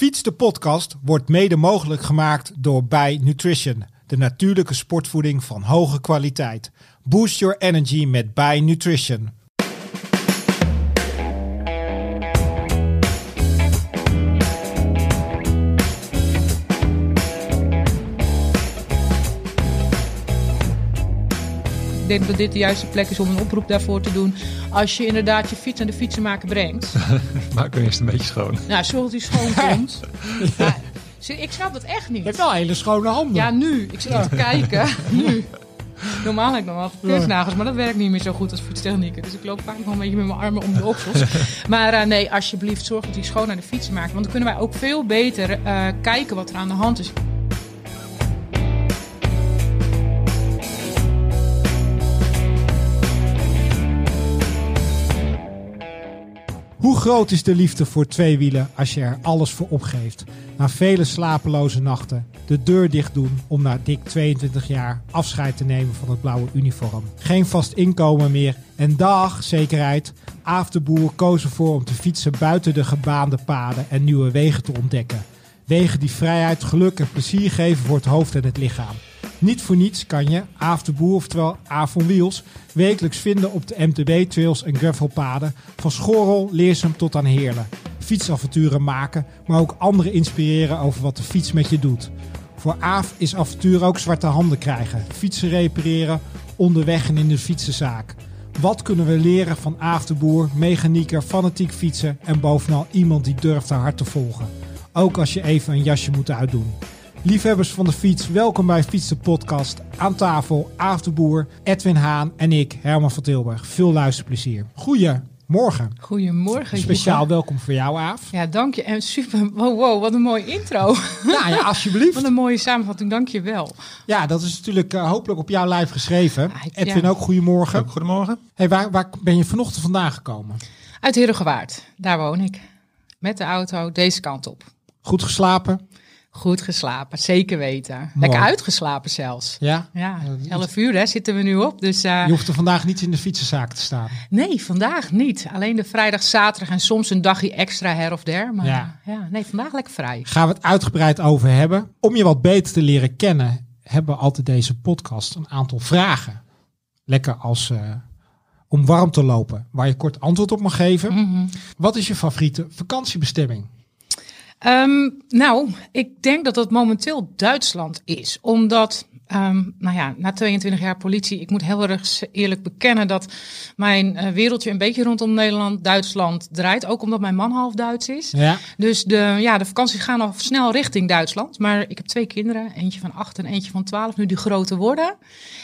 Fiets de podcast wordt mede mogelijk gemaakt door Bij Nutrition, de natuurlijke sportvoeding van hoge kwaliteit. Boost your energy met Bij Nutrition. Denk dat dit de juiste plek is om een oproep daarvoor te doen. Als je inderdaad je fiets naar de fietsenmaker brengt. Maak hem eerst een beetje schoon. Nou, zorg dat hij schoon komt. Ja, ik snap dat echt Je hebt niet. wel hele schone handen. Ja, nu. Ik zit te kijken. Nu. Normaal heb ik nog wel kruisnagels, maar dat werkt niet meer zo goed als fietstechnieken. Dus ik loop vaak nog een beetje met mijn armen om de oksels. Maar eh, nee, alsjeblieft, zorg dat hij schoon naar de fietsen maakt. Want dan kunnen wij ook veel beter eh, kijken wat er aan de hand is. Hoe groot is de liefde voor tweewielen als je er alles voor opgeeft? Na vele slapeloze nachten de deur dicht doen om na dik 22 jaar afscheid te nemen van het blauwe uniform. Geen vast inkomen meer en dag zekerheid. Aaf de Boer koos ervoor om te fietsen buiten de gebaande paden en nieuwe wegen te ontdekken. Wegen die vrijheid, geluk en plezier geven voor het hoofd en het lichaam. Niet voor niets kan je Aaf de Boer, oftewel Aaf on Wheels, wekelijks vinden op de MTB-trails en gravelpaden van Schorrel, Leersum tot aan Heerlen. Fietsavonturen maken, maar ook anderen inspireren over wat de fiets met je doet. Voor Aaf is avontuur ook zwarte handen krijgen, fietsen repareren, onderweg en in de fietsenzaak. Wat kunnen we leren van Aaf de Boer, mechanieker, fanatiek fietsen en bovenal iemand die durft haar hart te volgen? Ook als je even een jasje moet uitdoen. Liefhebbers van de fiets, welkom bij Fiets de Podcast. Aan tafel Aaf de Boer, Edwin Haan en ik, Herman van Tilburg. Veel luisterplezier. Goedemorgen. Goedemorgen. Speciaal welkom voor jou, Aaf. Ja, dank je. En super. Wow, wow, wat een mooie intro. Ja, ja, alsjeblieft. Wat een mooie samenvatting. Dank je wel. Ja, dat is natuurlijk eh, hopelijk op jouw lijf geschreven. Ah, ik- Edwin ja. ook, goedemorgen. Goedemorgen. Hey, waar, waar ben je vanochtend vandaan gekomen? Uit Herengewaard. Daar woon ik. Met de auto deze kant op. Goed geslapen? Goed geslapen, zeker weten. Lekker uitgeslapen zelfs. Ja? Ja, 11 uur hè, zitten we nu op. Dus eh, Je hoeft er vandaag niet in de fietsenzaak te staan. nee, vandaag niet. Alleen de vrijdag, zaterdag en soms een dagje extra her of der. Maar Ja. ja. nee, vandaag lekker vrij. Gaan we het uitgebreid over hebben. Om je wat beter te leren kennen, hebben we altijd deze podcast een aantal vragen. Lekker als eh, om warm te lopen, waar je kort antwoord op mag geven. Mhm. Wat is je favoriete vakantiebestemming? Ehm, nou, ik denk dat dat momenteel Duitsland is. Omdat, ehm, nou ja, na 22 jaar politie, ik moet heel erg eerlijk bekennen dat mijn eh, wereldje een beetje rondom Nederland, Duitsland draait. Ook omdat mijn man half Duits is. Ja, Dus de, ja, de vakanties gaan al snel richting Duitsland. Maar ik heb twee kinderen, eentje van 8 en eentje van 12, nu die groter worden.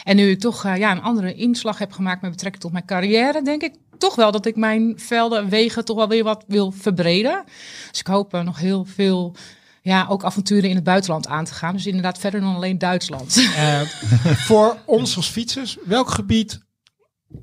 En nu ik toch eh, ja, een andere inslag heb gemaakt met betrekking tot mijn carrière, denk ik toch wel dat ik mijn velden en wegen toch wel weer wat wil verbreden. Dus ik hoop nog heel veel, ja, ook avonturen in het buitenland aan te gaan. Dus inderdaad verder dan alleen Duitsland. eh, voor ons als fietsers, welk gebied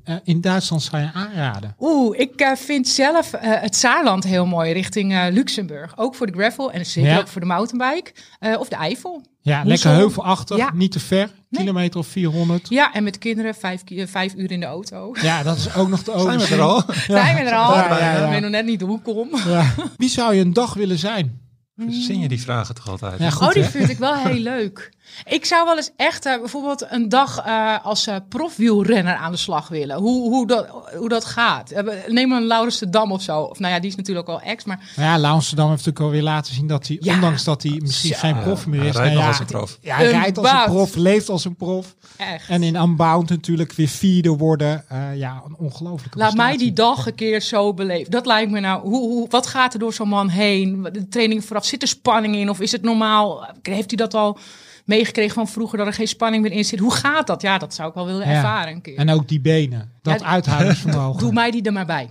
eh, in Duitsland zou je aanraden? Oeh, ik eh, vind zelf eh, het Saarland heel mooi richting eh, Luxemburg. Ook voor de gravel en zeker Ja. ook voor de mountainbike. Eh, of de Eifel. Ja, Hoezo? lekker heuvelachtig, Ja. niet te ver, Nee. kilometer of 400. Ja, en met kinderen vijf, vijf uur in de auto. Ja, dat is ook nog de Zijn we er al? Zijn we er al? Ja, ja, ja. Ik weet nog net niet hoe kom. Ja. Wie zou je een dag willen zijn? Zing je die vragen toch altijd? Ja, goed oh, die hè? vind ik wel heel leuk. Ik zou wel eens echt eh, bijvoorbeeld een dag eh, als eh, profwielrenner aan de slag willen. Hoe, hoe, dat, hoe dat gaat. Neem een Laurens de Dam of zo. Of nou ja, die is natuurlijk al ex. Maar ja, Amsterdam heeft natuurlijk alweer laten zien dat hij, Ja. ondanks dat hij misschien geen prof meer Hij is, rijdt nou als een prof. Ja, hij rijdt als een prof, leeft als een prof. echt. En in Unbound natuurlijk weer vierde worden. Eh, ja, een ongelooflijke Laat mij die dag een keer zo beleven. Dat lijkt me nou. Hoe, hoe, wat gaat er door zo'n man heen? De training vooraf. Zit er spanning in? Of is het normaal? Heeft hij dat al meegekregen van vroeger dat er geen spanning meer in zit? Hoe gaat dat? Ja, dat zou ik wel willen ervaren een keer. En ook die benen. Dat uithoudingsvermogen. Doe mij die er maar bij.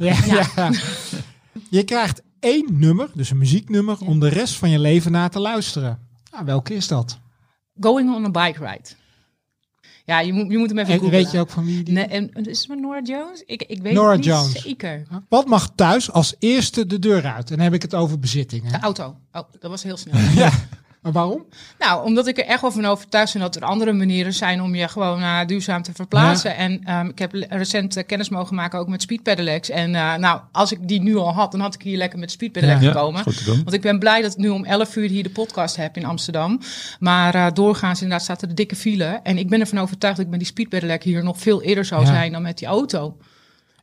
Je krijgt één nummer, dus een muzieknummer, om de rest van je leven naar te luisteren. Nou, welke is dat? Going on a bike ride. Ja, je moet, je moet hem even En googlen. weet je ook van wie die... Nee, en, is het met Nora Jones? Ik, ik weet Norah het niet Jones. zeker. Wat mag thuis als eerste de deur uit? En dan heb ik het over bezittingen. De auto. Oh, dat was heel snel. Ja. En waarom? Nou, omdat ik er echt wel van overtuigd ben dat er andere manieren zijn om je gewoon uh, duurzaam te verplaatsen. En um, ik heb recent uh, kennis mogen maken ook met speedpedelecs. En uh, nou, als ik die nu al had, dan had ik hier lekker met speedpedelec Ja, gekomen. goed te doen. Want ik ben blij dat ik nu om 11 uur hier de podcast heb in Amsterdam. Maar doorgaans inderdaad staat er de dikke file. En ik ben ervan overtuigd dat ik met die speedpedelec hier nog veel eerder zou zijn dan met die auto.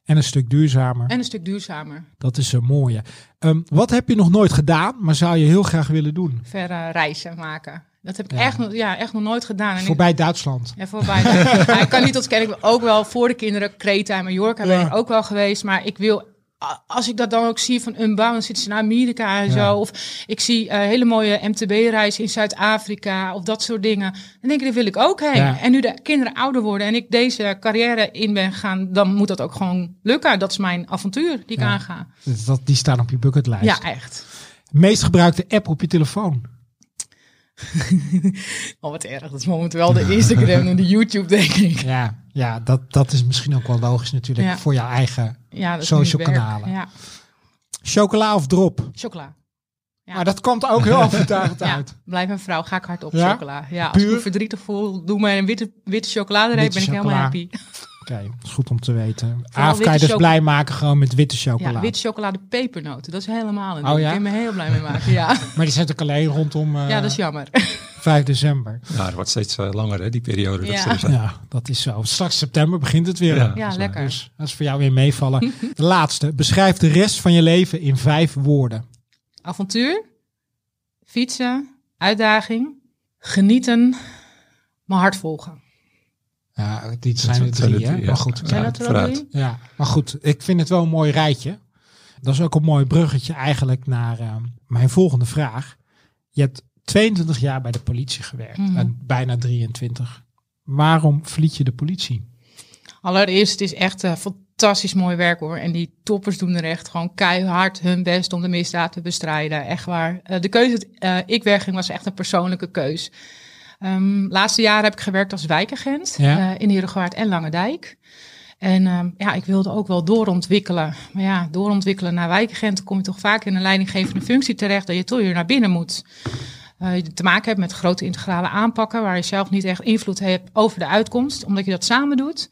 En een stuk duurzamer. En een stuk duurzamer. Dat is een mooie. Ehm, wat heb je nog nooit gedaan, maar zou je heel graag willen doen? Verre reizen maken. Dat heb ik Ja. echt, nog- ja, echt nog nooit gedaan. En ik- Voorbij Duitsland. Ja, voorbij. Ik kan niet ontkennen, ik ben ook wel voor de kinderen, Creta en Mallorca ben ik ook wel geweest. Maar ik wil, als ik dat dan ook zie van Unbound, dan zitten ze naar Amerika en Ja. zo. Of ik zie eh, hele mooie MTB-reizen in Zuid-Afrika of dat soort dingen. Dan denk ik, daar wil ik ook heen. Ja. En nu de kinderen ouder worden en ik deze carrière in ben gaan, dan moet dat ook gewoon lukken. Dat is mijn avontuur die ik Ja. aanga. Dat, die staan op je bucketlijst. Ja, echt. Meest gebruikte app op je telefoon. Oh, wat erg. Dat is momenteel de Instagram en de YouTube, denk ik. Ja, ja dat, dat is misschien ook wel logisch natuurlijk Ja. voor jouw eigen Ja, Social kanalen. Ja, chocola of drop. chocola. Ja. Maar dat komt ook heel overtuigend Ja, uit. blijf een vrouw, ga ik hard op Ja? chocola. Ja, als ik Puur? me verdrietig voel, doe maar een witte, witte chocoladereep, ben ik helemaal happy. Oké, dat is goed om te weten. Aaf kan je witte dus blij maken gewoon met witte chocola. Ja, witte chocolade pepernoten, dat is helemaal een Oh, ding. ja? Ik me heel blij mee maken, ja. Maar die zit ook alleen rondom eh, ja, dat is jammer. 5 december. Ja, het wordt steeds eh, langer, hè, die periode. Dat Ja. ze er zijn. Ja, dat is zo. Straks september begint het weer. Ja. Ja, lekker. Dus dat is voor jou weer meevallen. De laatste. Beschrijf de rest van je leven in vijf woorden. Avontuur, fietsen, uitdaging, genieten, mijn hart volgen. Ja, die zijn er drie, hè? Maar ja. goed. Zijn Ja, dat er drie? Ja, maar goed. Ik vind het wel een mooi rijtje. Dat is ook een mooi bruggetje eigenlijk naar eh, mijn volgende vraag. Je hebt 22 jaar bij de politie gewerkt. Mhm. En bijna 23. Waarom verliet je de politie? Allereerst, het is echt eh, fantastisch mooi werk hoor. En die toppers doen er echt gewoon keihard hun best om de misdaad te bestrijden. Echt waar. Eh, de keuze dat eh, ik wegging was echt een persoonlijke keus. Ehm laatste jaren heb ik gewerkt als wijkagent Ja. eh, in Herengewaard en Langendijk. En ehm, ja, ik wilde ook wel doorontwikkelen. Maar ja, doorontwikkelen naar wijkagent, kom je toch vaak in een leidinggevende functie terecht dat je toch weer naar binnen moet. Eh, je te maken hebt met grote integrale aanpakken waar je zelf niet echt invloed hebt over de uitkomst, omdat je dat samen doet.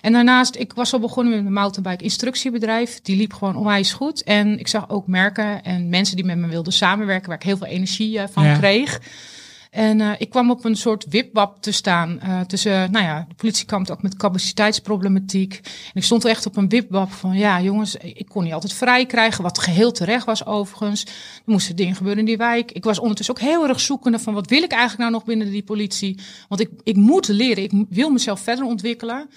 En daarnaast, ik was al begonnen met mijn mountainbike instructiebedrijf. Die liep gewoon onwijs goed. En ik zag ook merken en mensen die met me wilden samenwerken, waar ik heel veel energie eh, van Ja. kreeg. En eh, ik kwam op een soort wipwap te staan. eh, tussen, nou ja, de politie kwam ook met capaciteitsproblematiek. En ik stond echt op een wipwap van, ja jongens, ik kon niet altijd vrij krijgen. Wat geheel terecht was overigens. Er moesten dingen gebeuren in die wijk. Ik was ondertussen ook heel erg zoekende van, wat wil ik eigenlijk nou nog binnen die politie? Want ik, ik moet leren, ik wil mezelf verder ontwikkelen.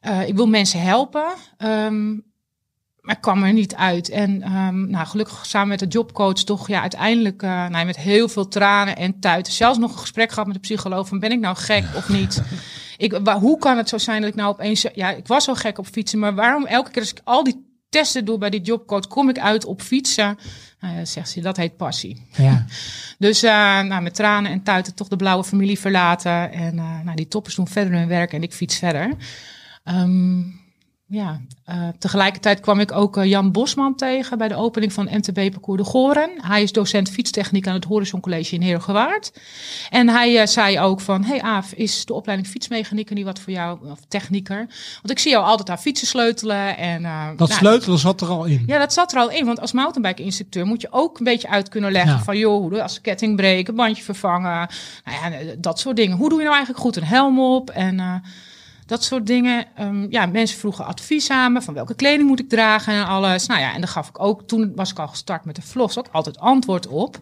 Eh, ik wil mensen helpen. Ehm, maar ik kwam er niet uit. En ehm, nou, gelukkig samen met de jobcoach toch ja, uiteindelijk eh, nou, met heel veel tranen en tuiten. Zelfs nog een gesprek gehad met de psycholoog van ben ik nou gek of niet? Ik, hoe kan het zo zijn dat ik nou opeens... Ja, ik was al gek op fietsen, maar waarom elke keer als ik al die testen doe bij die jobcoach... kom ik uit op fietsen? Nou ja, zegt ze, dat heet passie. Ja, Dus eh, nou, met tranen en tuiten toch de blauwe familie verlaten. En eh, nou, die toppers doen verder hun werk en ik fiets verder. Ehm, ja, eh, tegelijkertijd kwam ik ook eh, Jan Bosman tegen bij de opening van MTB Parcours de Goren. Hij is docent fietstechniek aan het Horizon College in Heergewaard. En hij eh, zei ook van, hey Aaf, is de opleiding fietsmechanieker niet wat voor jou, of technieker? Want ik zie jou altijd aan fietsen sleutelen. En, dat nou, sleutelen zat er al in. ja, dat zat er al in. Want als mountainbike-instructeur moet je ook een beetje uit kunnen leggen. Ja. Van joh, als ketting breken, bandje vervangen. Nou ja, dat soort dingen. Hoe doe je nou eigenlijk goed een helm op? En dat soort dingen. Ehm, ja, mensen vroegen advies aan me. Van welke kleding moet ik dragen en alles. Nou ja, en daar gaf ik ook. Toen was ik al gestart met de vlogs ook altijd antwoord op.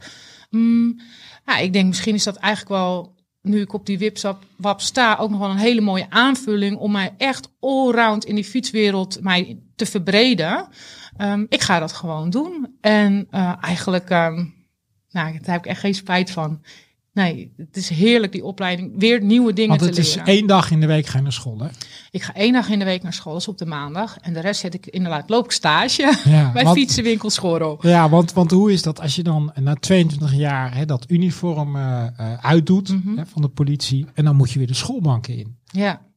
Mm, ja, ik denk misschien is dat eigenlijk wel nu ik op die wipsap wap sta, ook nog wel een hele mooie aanvulling om mij echt allround in die fietswereld mij te verbreden. Ehm, ik ga dat gewoon doen. En eh, eigenlijk, ehm, nou, daar heb ik echt geen spijt van. Nee, het is heerlijk die opleiding. Weer nieuwe dingen Want te het is leren. één dag in de week ga je naar school, hè? Ik ga één dag in de week naar school, dat is op de maandag. En de rest zet ik inderdaad, loop ik stage Ja, bij want- fietsenwinkel Schorrel. Ja, want, want hoe is dat als je dan na 22 jaar hè, dat uniform eh, eh, uitdoet Mhm. hè, van de politie en dan moet je weer de schoolbanken in? Ja.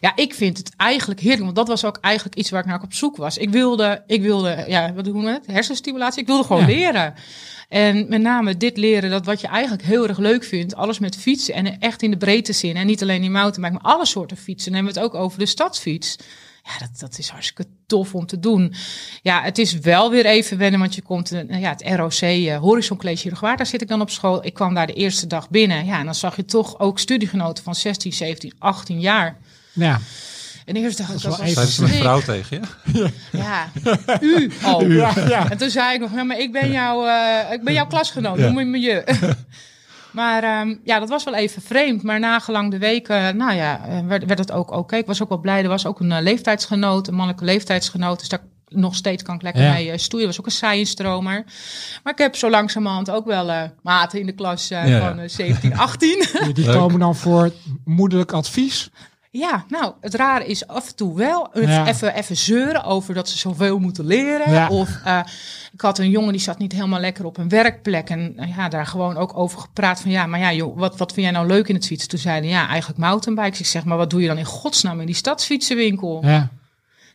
Ja, ik vind het eigenlijk heerlijk, want dat was ook eigenlijk iets waar ik naar op zoek was. Ik wilde, ik wilde, ja, wat doen we het? Hersenstimulatie. Ik wilde gewoon Ja. leren. En met name dit leren, dat wat je eigenlijk heel erg leuk vindt, alles met fietsen en echt in de breedte zin. En niet alleen die mountainbike, maar alle soorten fietsen. Dan we het ook over de stadsfiets. Ja, dat, dat is hartstikke tof om te doen. Ja, het is wel weer even wennen, want je komt, ja, het ROC, uh, Horizon College Uruguay, daar zit ik dan op school. Ik kwam daar de eerste dag binnen. Ja, en dan zag je toch ook studiegenoten van 16, 17, 18 jaar. Ja. En eerst dacht ik, dat was Zei ze een vrouw tegen je? Ja, u al. Ja, ja. En toen zei ik nog, ja, maar ik ben, jouw uh, ik ben jouw klasgenoot, Ja. noem je me je. maar ehm, ja, dat was wel even vreemd. Maar nagelang de weken, nou ja, eh, werd, werd het ook oké. Ik was ook wel blij, er was ook een eh, leeftijdsgenoot, een mannelijke leeftijdsgenoot. Dus daar nog steeds kan ik lekker Ja. mee eh, stoeien. was ook een saaie stromer. Maar ik heb zo langzamerhand ook wel eh, maten in de klas eh, Ja, ja. van eh, 17, 18. Die, komen dan voor moederlijk advies. Ja, nou, het rare is af en toe wel Ja. even, even zeuren over dat ze zoveel moeten leren. Ja. Of eh, ik had een jongen die zat niet helemaal lekker op een werkplek. En eh, ja, daar gewoon ook over gepraat van ja, maar ja, joh, wat, wat vind jij nou leuk in het fietsen? Toen zeiden ja, eigenlijk mountainbikes. Ik zeg, maar wat doe je dan in godsnaam in die stadsfietsenwinkel? Ja.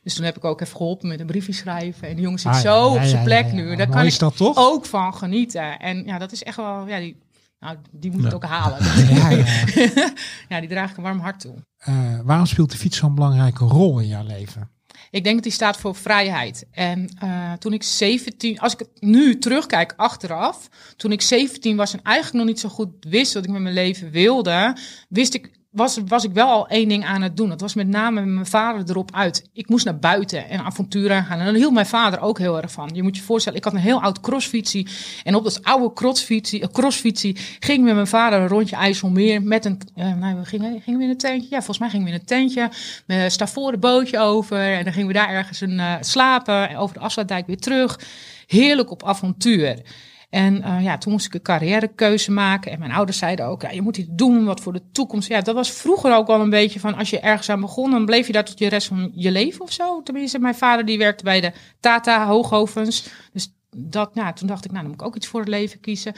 Dus toen heb ik ook even geholpen met een briefje schrijven. En die jongen zit Ah, zo op zijn plek nu. Daar kan ik dat toch? ook van genieten. En ja, dat is echt wel, ja, die, nou, die moet Ja. ook halen. Ja, ja. ja, die draag ik een warm hart toe. Eh, waarom speelt de fiets zo'n belangrijke rol in jouw leven? Ik denk dat die staat voor vrijheid. En eh, toen ik 17, als ik het nu terugkijk achteraf, toen ik 17 was en eigenlijk nog niet zo goed wist wat ik met mijn leven wilde, wist ik, was, was ik wel al één ding aan het doen. Dat was met name met mijn vader erop uit. Ik moest naar buiten en avonturen gaan. En daar hield mijn vader ook heel erg van. Je moet je voorstellen, ik had een heel oud crossfietsie. En op dat oude crossfietsie, eh, crossfietsie ging ik met mijn vader een rondje IJsselmeer met een, eh, nou, we gingen, gingen we in een tentje? Ja, volgens mij gingen we in een tentje. Met stavoren bootje over. En dan gingen we daar ergens een, eh, slapen. En over de afsluitdijk weer terug. Heerlijk op avontuur. En eh, ja, toen moest ik een carrièrekeuze maken. En mijn ouders zeiden ook, ja, je moet iets doen wat voor de toekomst. Ja, dat was vroeger ook wel een beetje van, als je ergens aan begon, dan bleef je daar tot je rest van je leven of zo. Tenminste, mijn vader die werkte bij de Tata Hoogovens. Dus dat, nou, toen dacht ik, nou, dan moet ik ook iets voor het leven kiezen.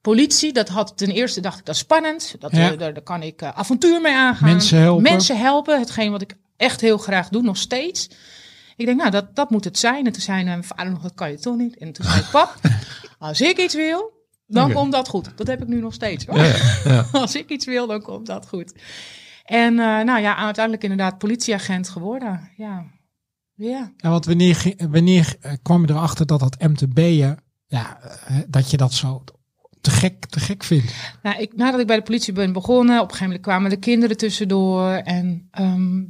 Politie, dat had ten eerste dacht ik, dat is spannend. Dat, Ja. eh, daar, daar kan ik eh, avontuur mee aangaan. Mensen helpen. Mensen helpen, hetgeen wat ik echt heel graag doe, nog steeds. Ik denk, nou, dat, dat moet het zijn. En toen zei mijn vader nog, dat kan je toch niet. En toen zei ik, pap, als ik iets wil, dan komt dat goed. Dat heb ik nu nog steeds. Hoor. Ja, ja, ja. Als ik iets wil, dan komt dat goed. En eh, nou ja, uiteindelijk inderdaad politieagent geworden. Ja, ja. Ja, want wanneer, wanneer eh, kwam je erachter dat dat MTB'en, ja, eh, dat je dat zo te gek, te gek vindt? Nou, ik, nadat ik bij de politie ben begonnen, op een gegeven moment kwamen de kinderen tussendoor. En ehm,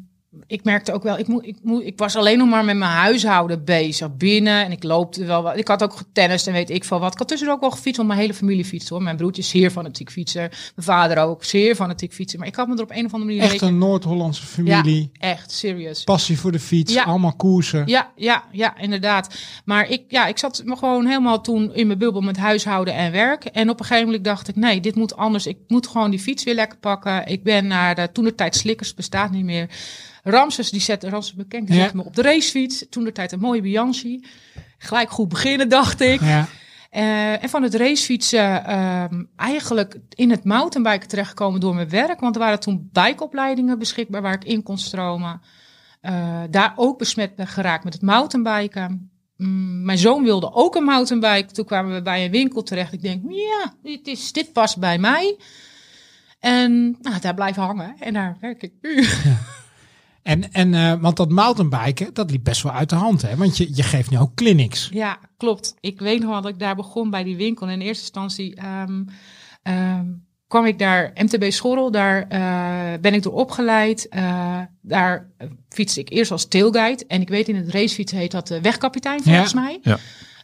ik merkte ook wel, ik, moet, ik, moet, ik was alleen nog maar met mijn huishouden bezig binnen. En ik loopte wel wat. Ik had ook getennist en weet ik veel wat. Ik had tussendoor ook wel gefietst, want mijn hele familie fietst hoor. Mijn broertje is zeer fanatiek fietser. Mijn vader ook, zeer fanatiek fietser. Maar ik had me er op een of andere manier Echt een Noord-Hollandse familie, Ja, echt, serious. passie voor de fiets, Ja. allemaal koersen. Ja, ja, ja, inderdaad. Maar ik, ja, ik zat me gewoon helemaal toen in mijn bubbel met huishouden en werk. En op een gegeven moment dacht ik, nee, dit moet anders. Ik moet gewoon die fiets weer lekker pakken. Ik ben naar de toen de tijd Slikkers, bestaat niet meer. Ramses, die zette, Ramses bekend, die Ja. zette me op de racefiets. Toen de tijd een mooie Bianchi. Gelijk goed beginnen, dacht ik. Ja. Eh, en van het racefietsen ehm, eigenlijk in het mountainbiken terechtgekomen door mijn werk. Want er waren toen bikeopleidingen beschikbaar waar ik in kon stromen. Eh, daar ook besmet ben geraakt met het mountainbiken. Mm, mijn zoon wilde ook een mountainbike. Toen kwamen we bij een winkel terecht. Ik denk, ja, dit, is, dit past bij mij. En nou, daar blijven hangen. En daar werk ik nu. En, en eh, want dat mountainbiken, dat liep best wel uit de hand, hè? Want je, je geeft nu ook clinics. Ja, klopt. Ik weet nog wel dat ik daar begon bij die winkel. En in eerste instantie ehm, ehm, kwam ik daar, MTB Schorrel, daar eh, ben ik door opgeleid. Eh, daar fietste ik eerst als tailguide. En ik weet in het racefiets heet dat de wegkapitein volgens Ja. mij. Ja.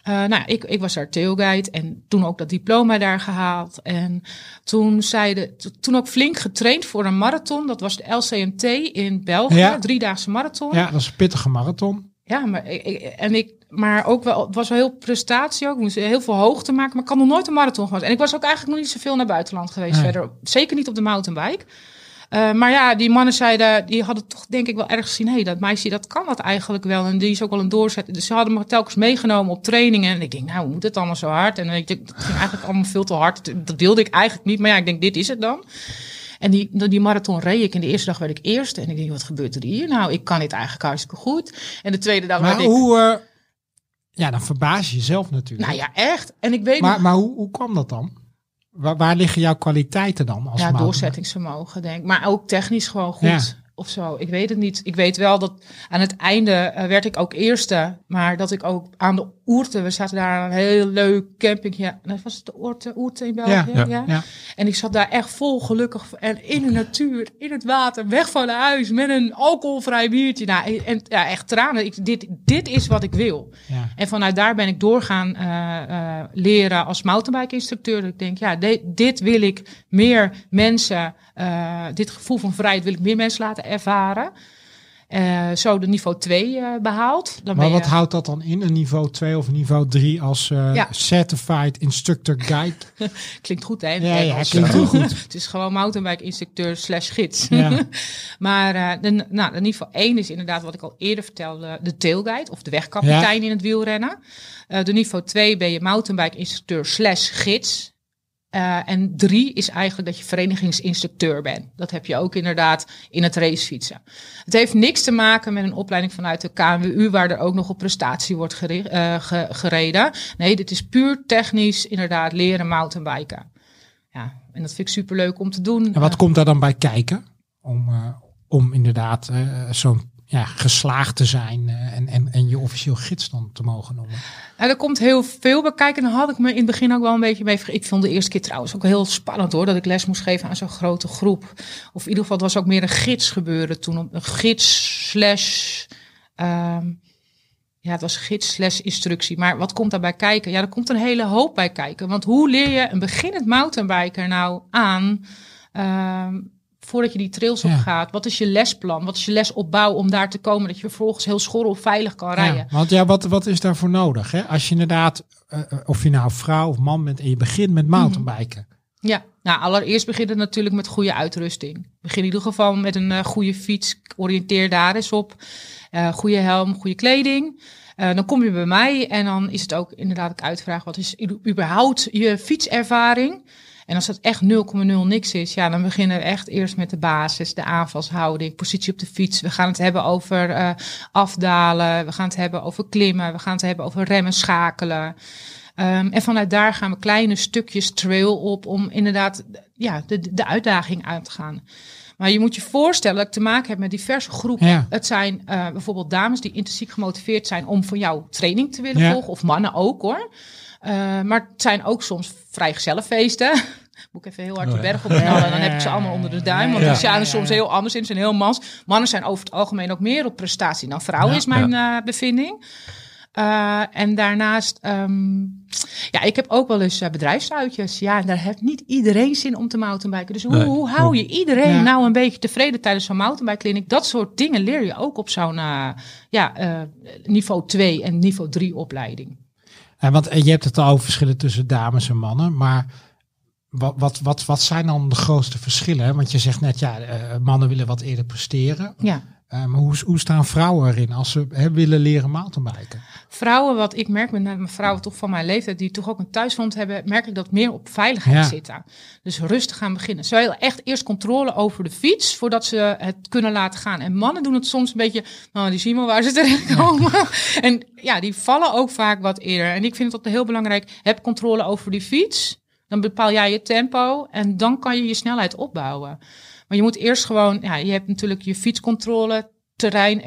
Eh, nou, ik, ik was daar tailguide en toen ook dat diploma daar gehaald. En toen zeiden, to- toen ook flink getraind voor een marathon. Dat was de LCMT in België, Ja. driedaagse marathon. Ja, dat is een pittige marathon. Ja, maar, ik, en ik, maar ook wel, het was wel heel prestatie ook. Ik moest heel veel hoogte maken, maar ik had nog nooit een marathon gehad. En ik was ook eigenlijk nog niet zoveel naar buitenland geweest Nee. verder. Zeker niet op de mountainbike. Eh, maar ja, die mannen zeiden, die hadden toch denk ik wel erg gezien, hé, hey, dat meisje, dat kan dat eigenlijk wel. En die is ook wel een doorzetter. Dus ze hadden me telkens meegenomen op trainingen. En ik denk, nou, hoe moet het allemaal zo hard? En ik denk, het ging eigenlijk allemaal veel te hard. Dat wilde ik eigenlijk niet, maar ja, ik denk, dit is het dan. En die, die marathon reed ik. En de eerste dag werd ik eerste. En ik denk, wat gebeurt er hier? Nou, ik kan dit eigenlijk hartstikke goed. En de tweede dag Maar werd ik... hoe, eh, ja, dan verbaas je jezelf natuurlijk. Nou ja, echt. En ik weet maar nog- maar hoe, hoe kwam dat dan? Waar, waar liggen jouw kwaliteiten dan? Als ja, doorzettingsvermogen, denk ik. Maar ook technisch gewoon goed. Ja. Of zo. Ik weet het niet. Ik weet wel dat aan het einde eh, werd ik ook eerste. Maar dat ik ook aan de Oerten. We zaten daar een heel leuk campingje. Dat was het de Oerten, Oerten in België? Ja, ja. Ja. En ik zat daar echt vol gelukkig. En in de natuur, in het water, weg van huis. Met een alcoholvrij biertje. Nou, en ja, echt tranen. Ik, dit, dit is wat ik wil. Ja. En vanuit daar ben ik doorgaan eh, leren als mountainbike instructeur. Ik denk, ja, de- dit wil ik meer mensen, eh, dit gevoel van vrijheid wil ik meer mensen laten ervaren. Eh, zo de niveau 2 eh, behaald. Dan Maar wat je, houdt dat dan in? Een niveau 2 of een niveau 3 als Ja. Certified Instructor Guide? klinkt goed hè? Ja, het ja, klinkt heel goed. het is gewoon mountainbike instructeur slash gids. Ja. maar de, nou, de niveau 1 is inderdaad wat ik al eerder vertelde, de tailguide of de wegkapitein in het wielrennen. De niveau 2 ben je mountainbike instructeur slash gids. Eh, en drie is eigenlijk dat je verenigingsinstructeur bent. Dat heb je ook inderdaad in het racefietsen. Het heeft niks te maken met een opleiding vanuit de KNWU, waar er ook nog op prestatie wordt eh, ge- gereden. Nee, dit is puur technisch inderdaad leren mountainbiken. Ja, en dat vind ik superleuk om te doen. En wat komt daar dan bij kijken? Om, eh, om inderdaad zo'n ja, geslaagd te zijn eh, en, en, en je officieel gids dan te mogen noemen. Nou, er komt heel veel bij kijken. Had ik me in het begin ook wel een beetje mee. Ik vond de eerste keer trouwens ook heel spannend hoor. Dat ik les moest geven aan zo'n grote groep. Of in ieder geval, het was ook meer een gids gebeuren toen. Een gids slash. ehm, ja, het was gids slash instructie. Maar wat komt daarbij kijken? Ja, er komt een hele hoop bij kijken. Want hoe leer je een beginnend mountainbiker nou aan... ehm, voordat je die trails op gaat? Wat is je lesplan? Wat is je lesopbouw om daar te komen? Dat je vervolgens heel schorrel veilig kan rijden. Ja, want ja, wat, wat is daarvoor nodig? Hè? Als je inderdaad, eh, eh, of je nou vrouw of man bent en je begint met mountainbiken. Ja, nou allereerst begint het natuurlijk met goede uitrusting. Begin in ieder geval met een eh, goede fiets. Oriënteer daar eens op. Eh, goede helm, goede kleding. Dan kom je bij mij en dan is het ook inderdaad ik uitvraag wat is überhaupt je fietservaring. En als dat echt 0,0 niks is, ja, dan beginnen we echt eerst met de basis, de aanvalshouding, positie op de fiets. We gaan het hebben over eh, afdalen, we gaan het hebben over klimmen, we gaan het hebben over remmen, schakelen. Ehm, en vanuit daar gaan we kleine stukjes trail op om inderdaad ja, de, de uitdaging aan te gaan. Maar je moet je voorstellen dat ik te maken heb met diverse groepen. Ja. Het zijn eh, bijvoorbeeld dames die intrinsiek gemotiveerd zijn om van jou training te willen Ja. volgen. Of mannen ook hoor. Eh, maar het zijn ook soms vrij gezellenfeesten. Moet ik even heel hard de Oh berg op knallen. En dan heb ik ze allemaal onder de duim. Want Ja. die zijn er soms heel anders in. Ze zijn heel mans. Mannen zijn over het algemeen ook meer op prestatie dan vrouwen, Ja. is mijn eh, bevinding. Eh, en daarnaast, ehm, ja, ik heb ook wel eens eh, bedrijfsuitjes. Ja, en daar heeft niet iedereen zin om te mountainbiken. Dus hoe, Nee. hoe hou je iedereen Ja. nou een beetje tevreden tijdens zo'n mountainbike clinic? Dat soort dingen leer je ook op zo'n ja, eh, niveau 2 en niveau 3 opleiding. En want eh, je hebt het al over verschillen tussen dames en mannen, maar wat, wat, wat, wat zijn dan de grootste verschillen? Want je zegt net, ja, eh, mannen willen wat eerder presteren. Ja. Eh, maar hoe, hoe staan vrouwen erin als ze hè, willen leren mountainbiken? Vrouwen, wat ik merk met name vrouwen toch van mijn leeftijd, die toch ook een thuisfront hebben, merk ik dat meer op veiligheid Ja. zitten. Dus rustig gaan beginnen. Ze willen echt eerst controle over de fiets, voordat ze het kunnen laten gaan. En mannen doen het soms een beetje, nou, die zien wel waar ze terechtkomen. en ja, die vallen ook vaak wat eerder. En ik vind het ook heel belangrijk, heb controle over die fiets. Dan bepaal jij je tempo en dan kan je je snelheid opbouwen. Maar je moet eerst gewoon, ja, je hebt natuurlijk je fietscontrole, terrein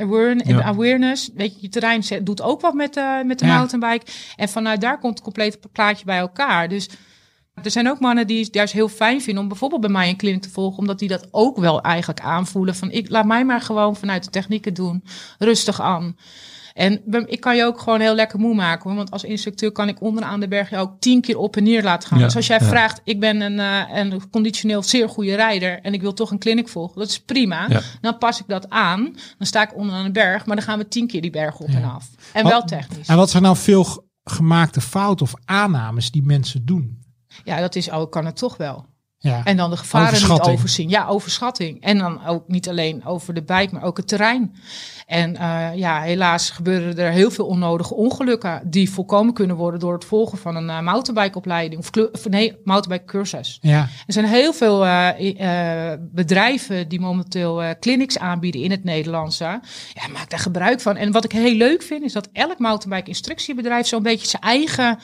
Ja. awareness. Weet je, je terrein doet ook wat met, eh, met de Ja. mountainbike. En vanuit daar komt het complete plaatje bij elkaar. Dus er zijn ook mannen die het juist heel fijn vinden om bijvoorbeeld bij mij een kliniek te volgen, omdat die dat ook wel eigenlijk aanvoelen. Van ik laat mij maar gewoon vanuit de technieken doen, rustig aan. En ik kan je ook gewoon heel lekker moe maken. Hoor. Want als instructeur kan ik onderaan de berg je ook tien keer op en neer laten gaan. Ja, dus als jij ja. vraagt, ik ben een, eh, een conditioneel zeer goede rijder en ik wil toch een kliniek volgen. Dat is prima. Ja. Dan pas ik dat aan. Dan sta ik onderaan de berg, maar dan gaan we tien keer die berg op en af. En Wat- wel technisch. En wat zijn nou veel gemaakte fouten of aannames die mensen doen? Ja, dat is, oh, kan het toch wel. Ja. En dan de gevaren niet overzien. Ja, overschatting. En dan ook niet alleen over de bike, maar ook het terrein. En eh, ja, helaas gebeuren er heel veel onnodige ongelukken die voorkomen kunnen worden door het volgen van een uh, mountainbikeopleiding of, nee, mountainbike cursus. Ja. Er zijn heel veel eh, bedrijven die momenteel clinics aanbieden in het Nederlandse. Ja, maak daar gebruik van. En wat ik heel leuk vind, is dat elk mountainbike instructiebedrijf zo'n beetje zijn eigen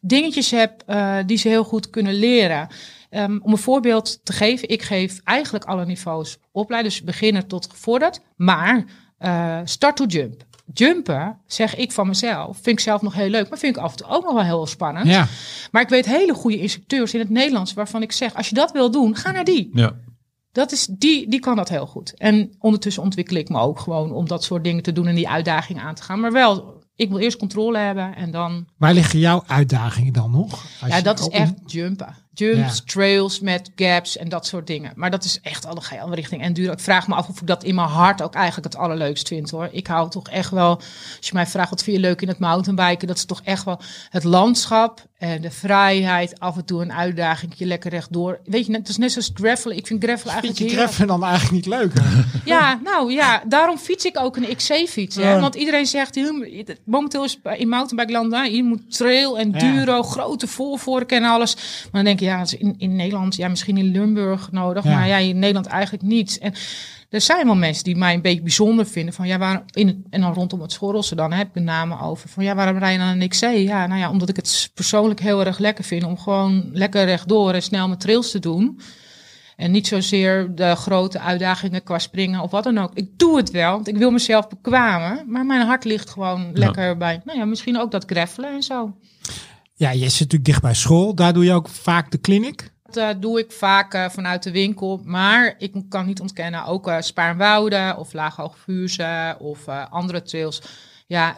dingetjes hebt die ze heel goed kunnen leren. Ehm, om een voorbeeld te geven, ik geef eigenlijk alle niveaus opleiding, dus beginner tot gevorderd. Maar eh, start to jump. Jumpen, zeg ik van mezelf, vind ik zelf nog heel leuk, maar vind ik af en toe ook nog wel heel spannend. Ja. Maar ik weet hele goede instructeurs in het Nederlands waarvan ik zeg, als je dat wil doen, ga naar die. Ja. Dat is, die, die kan dat heel goed. En ondertussen ontwikkel ik me ook gewoon om dat soort dingen te doen en die uitdagingen aan te gaan. Maar wel, ik wil eerst controle hebben en dan... Waar liggen jouw uitdagingen dan nog? Als ja, dat is echt jumpen. Jumps, Ja. trails met gaps en dat soort dingen. Maar dat is echt alle ga je andere richting. En duur. Ik vraag me af of ik dat in mijn hart ook eigenlijk het allerleukst vind hoor. Ik hou toch echt wel, als je mij vraagt wat vind je leuk in het mountainbiken, dat is toch echt wel het landschap en de vrijheid. Af en toe een uitdaging, je lekker rechtdoor. Weet je, net- het is net zoals gravelen. Ik vind gravelen Vind eigenlijk je heerlijk. Greffen dan eigenlijk niet leuk? Ja, nou ja, daarom fiets ik ook een XC-fiets. hè. Ja. Want iedereen zegt, "Hm, momenteel is in mountainbikeland, nou, je moet trail en Ja. duro, grote voorvorken en alles. Maar dan denk je, ja, is in, in Nederland, ja, misschien in Limburg nodig, Ja. maar ja, in Nederland eigenlijk niet. En er zijn wel mensen die mij een beetje bijzonder vinden van, ja, waarom in en dan rondom het Schorrelse, dan heb ik de namen over van, ja, waarom rij je dan een XC? Ja, nou ja, omdat ik het persoonlijk heel erg lekker vind om gewoon lekker rechtdoor en snel mijn trails te doen. En niet zozeer de grote uitdagingen qua springen of wat dan ook. Ik doe het wel, want ik wil mezelf bekwamen. Maar mijn hart ligt gewoon lekker bij, nou ja, misschien ook dat greffelen en zo. Ja, je zit natuurlijk dicht bij school. Daar doe je ook vaak de clinic. Dat eh, doe ik vaak eh, vanuit de winkel. Maar ik kan niet ontkennen, ook eh Spaarnwoude of Laaghoogvuurse of andere trails. Ja,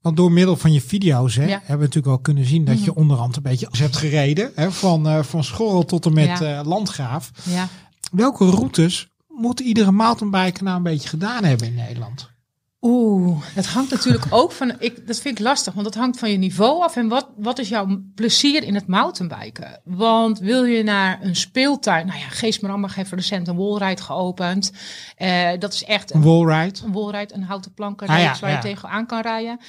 want door middel van je video's hè, Ja. hebben we natuurlijk wel kunnen zien dat je onderhand een beetje hebt gereden. Hè, van, eh, van Schorrel tot en met Ja. Landgraaf. ja. Welke routes moet iedere mountainbiker nou een beetje gedaan hebben in Nederland? Oeh, dat hangt natuurlijk ook van. Ik, dat vind ik lastig, want dat hangt van je niveau af. En wat, wat is jouw plezier in het mountainbiken? Want wil je naar een speeltuin? Nou ja, Geesmerambach heeft recent een wallride geopend. Eh, dat is echt Een wallride? een wallride, een houten planken Ah, ja, waar ja. je tegenaan kan rijden.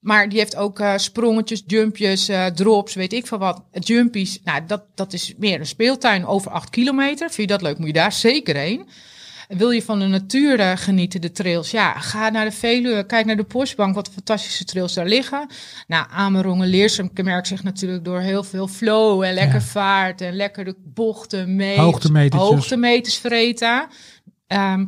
Maar die heeft ook eh, sprongetjes, jumpjes, eh, drops, weet ik veel wat. Jumpies, nou, dat, dat is meer een speeltuin over acht kilometer. Vind je dat leuk, moet je daar zeker heen. Wil je van de natuur eh, genieten, de trails? Ja, ga naar de Veluwe, kijk naar de Postbank, wat fantastische trails daar liggen. Nou, Amerongen, Leersum kenmerkt zich natuurlijk door heel veel flow en lekker Ja. vaart en lekker de bochten mee. Hoogtemetertjes. Hoogtemeters vreten. Ehm,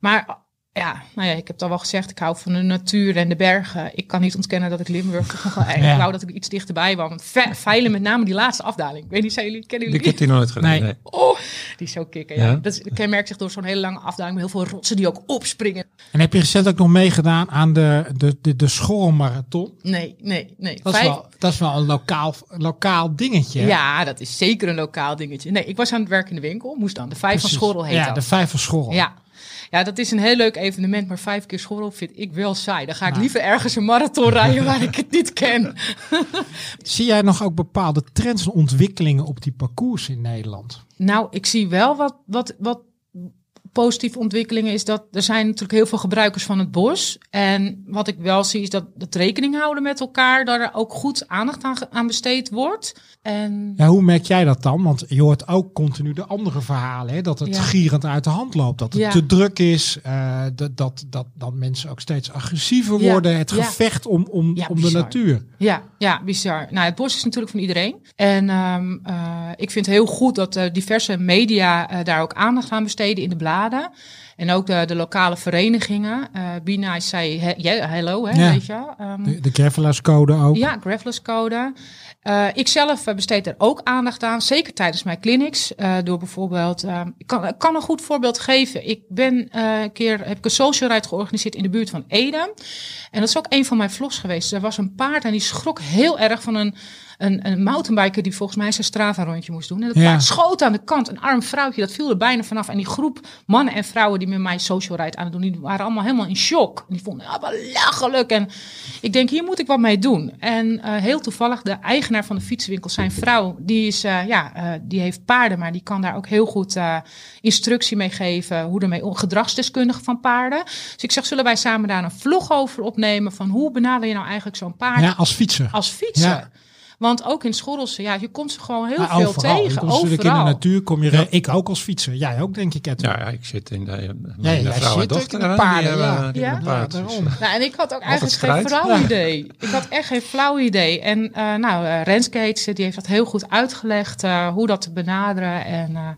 maar ja, nou ja, ik heb het al wel gezegd, ik hou van de natuur en de bergen. Ik kan niet ontkennen dat ik Limburg toch nog wel erg Ja. wou dat ik iets dichterbij was. Want ve- veilen met name die laatste afdaling. Ik weet niet, zijn jullie, kennen Ik jullie heb die nog nooit gedaan. Nee. Nee. Oh, die is zo kicken. Ja. Ja? Dat kenmerkt zich door zo'n hele lange afdaling met heel veel rotsen die ook opspringen. En heb je recent ook nog meegedaan aan de, de, de, de schoolmarathon? Nee, nee, nee. Dat is, wel, dat is wel een lokaal, lokaal dingetje. hè? Ja, dat is zeker een lokaal dingetje. Nee, ik was aan het werk in de winkel. Moest dan. De vijf van. Schorrel heet Ja, dat. de vijf van Schorrel. Ja. Ja, dat is een heel leuk evenement. Maar vijf keer Schorrel vind ik wel saai. Dan ga ik Ja. liever ergens een marathon rijden waar ik het niet ken. Zie jij nog ook bepaalde trends en ontwikkelingen op die parcours in Nederland? Nou, ik zie wel wat, wat, wat positieve ontwikkelingen is dat er zijn natuurlijk heel veel gebruikers van het bos. En wat ik wel zie is dat het rekening houden met elkaar, dat er ook goed aandacht aan, aan besteed wordt. En Ja, hoe merk jij dat dan? Want je hoort ook continu de andere verhalen. Hè? Dat het Ja. gierend uit de hand loopt. Dat het Ja. te druk is. eh, dat, dat, dat, dat mensen ook steeds agressiever worden. Het gevecht om, om, om de natuur. Ja, ja, bizar. Nou, het bos is natuurlijk van iedereen. En ehm, eh, ik vind het heel goed dat eh, diverse media daar ook aandacht aan besteden in de bladen. En ook de, de lokale verenigingen. eh Be Nice zei he- yeah, hello, hè, Ja. weet je. Ehm, De, de Gravelers-code ook. ja, Gravelers Code. Eh, ik zelf eh, besteed er ook aandacht aan, zeker tijdens mijn clinics. door bijvoorbeeld, eh, ik, kan, ik kan een goed voorbeeld geven. Ik ben een keer, heb ik een social ride georganiseerd in de buurt van Ede. En dat is ook een van mijn vlogs geweest. Er was een paard en die schrok heel erg van een, een, een mountainbiker die volgens mij zijn Strava rondje moest doen. En dat Ja. schoot aan de kant, een arm vrouwtje, dat viel er bijna vanaf. En die groep mannen en vrouwen die met mij social ride aan het doen, die waren allemaal helemaal in shock. En die vonden het ah, belachelijk. En ik denk, hier moet ik wat mee doen. En eh, heel toevallig, de eigenaar van de fietsenwinkel, zijn vrouw, die, is, eh, ja, eh, die heeft paarden, maar die kan daar ook heel goed instructie mee geven. Hoe ermee om, gedragsdeskundige van paarden. Dus ik zeg, zullen wij samen daar een vlog over opnemen van hoe benader je nou eigenlijk zo'n paard Ja, als fietser. als fietser? Ja. Want ook in Schorrelse, ja, je komt ze gewoon heel Maar veel overal. Je tegen. komt natuurlijk in de natuur kom je... Ik ook als fietser. Jij ook, denk ik, Edwin. Ja, ja, ik zit in de, Ja, mijn jij vrouw en dochter. in de paarden, hebben, ja. die Ja? hebben een paard, Ja, dus, eh, Nou, en ik had ook eigenlijk geen flauw Ja. idee. Ik had echt geen flauw idee. En eh nou, eh Renske heet ze, die heeft dat heel goed uitgelegd eh, hoe dat te benaderen. En eh,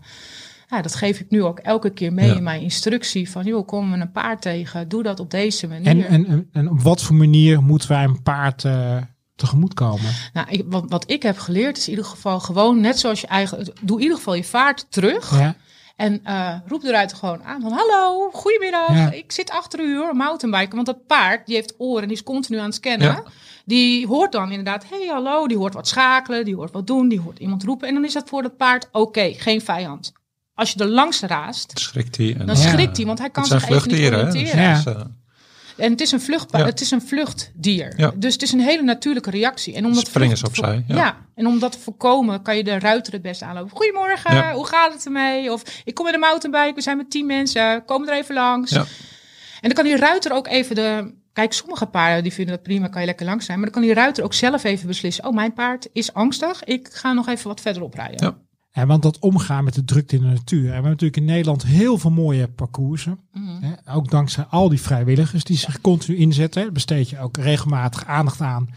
ja, dat geef ik nu ook elke keer mee Ja. in mijn instructie. Van, joh, komen we een paard tegen, doe dat op deze manier. En, en, en, en op wat voor manier moeten wij een paard eh, tegemoet komen? Nou, ik, wat, wat ik heb geleerd is in ieder geval gewoon, net zoals je eigen, doe in ieder geval je vaart terug. Ja? En eh, roep eruit gewoon aan van hallo, goedemiddag, Ja. ik zit achter u hoor, mountainbiken. Want dat paard, die heeft oren, die is continu aan het scannen. Ja. Die hoort dan inderdaad, hey hallo, die hoort wat schakelen, die hoort wat doen, die hoort iemand roepen. En dan is dat voor het paard oké, geen vijand. Als je er langs raast, schrikt hij. En dan Ja. schrikt hij, want hij kan zich even niet hè, dus En het is een, vlucht, Ja. het is een vluchtdier. Ja. Dus het is een hele natuurlijke reactie. En om dat Springen ze opzij, Ja. ja. en om dat te voorkomen kan je de ruiter het beste aanlopen. Goedemorgen, Ja. hoe gaat het ermee? Of ik kom met een mountainbike, we zijn met tien mensen, komen er even langs. Ja. En dan kan die ruiter ook even de... Kijk, sommige paarden die vinden dat prima, kan je lekker langs zijn. Maar dan kan die ruiter ook zelf even beslissen. Oh, mijn paard is angstig, ik ga nog even wat verderop rijden. Ja, want dat omgaan met de drukte in de natuur. En we hebben natuurlijk in Nederland heel veel mooie parcoursen. Mhm. Hè, ook dankzij al die vrijwilligers die zich continu inzetten. Besteed je ook regelmatig aandacht aan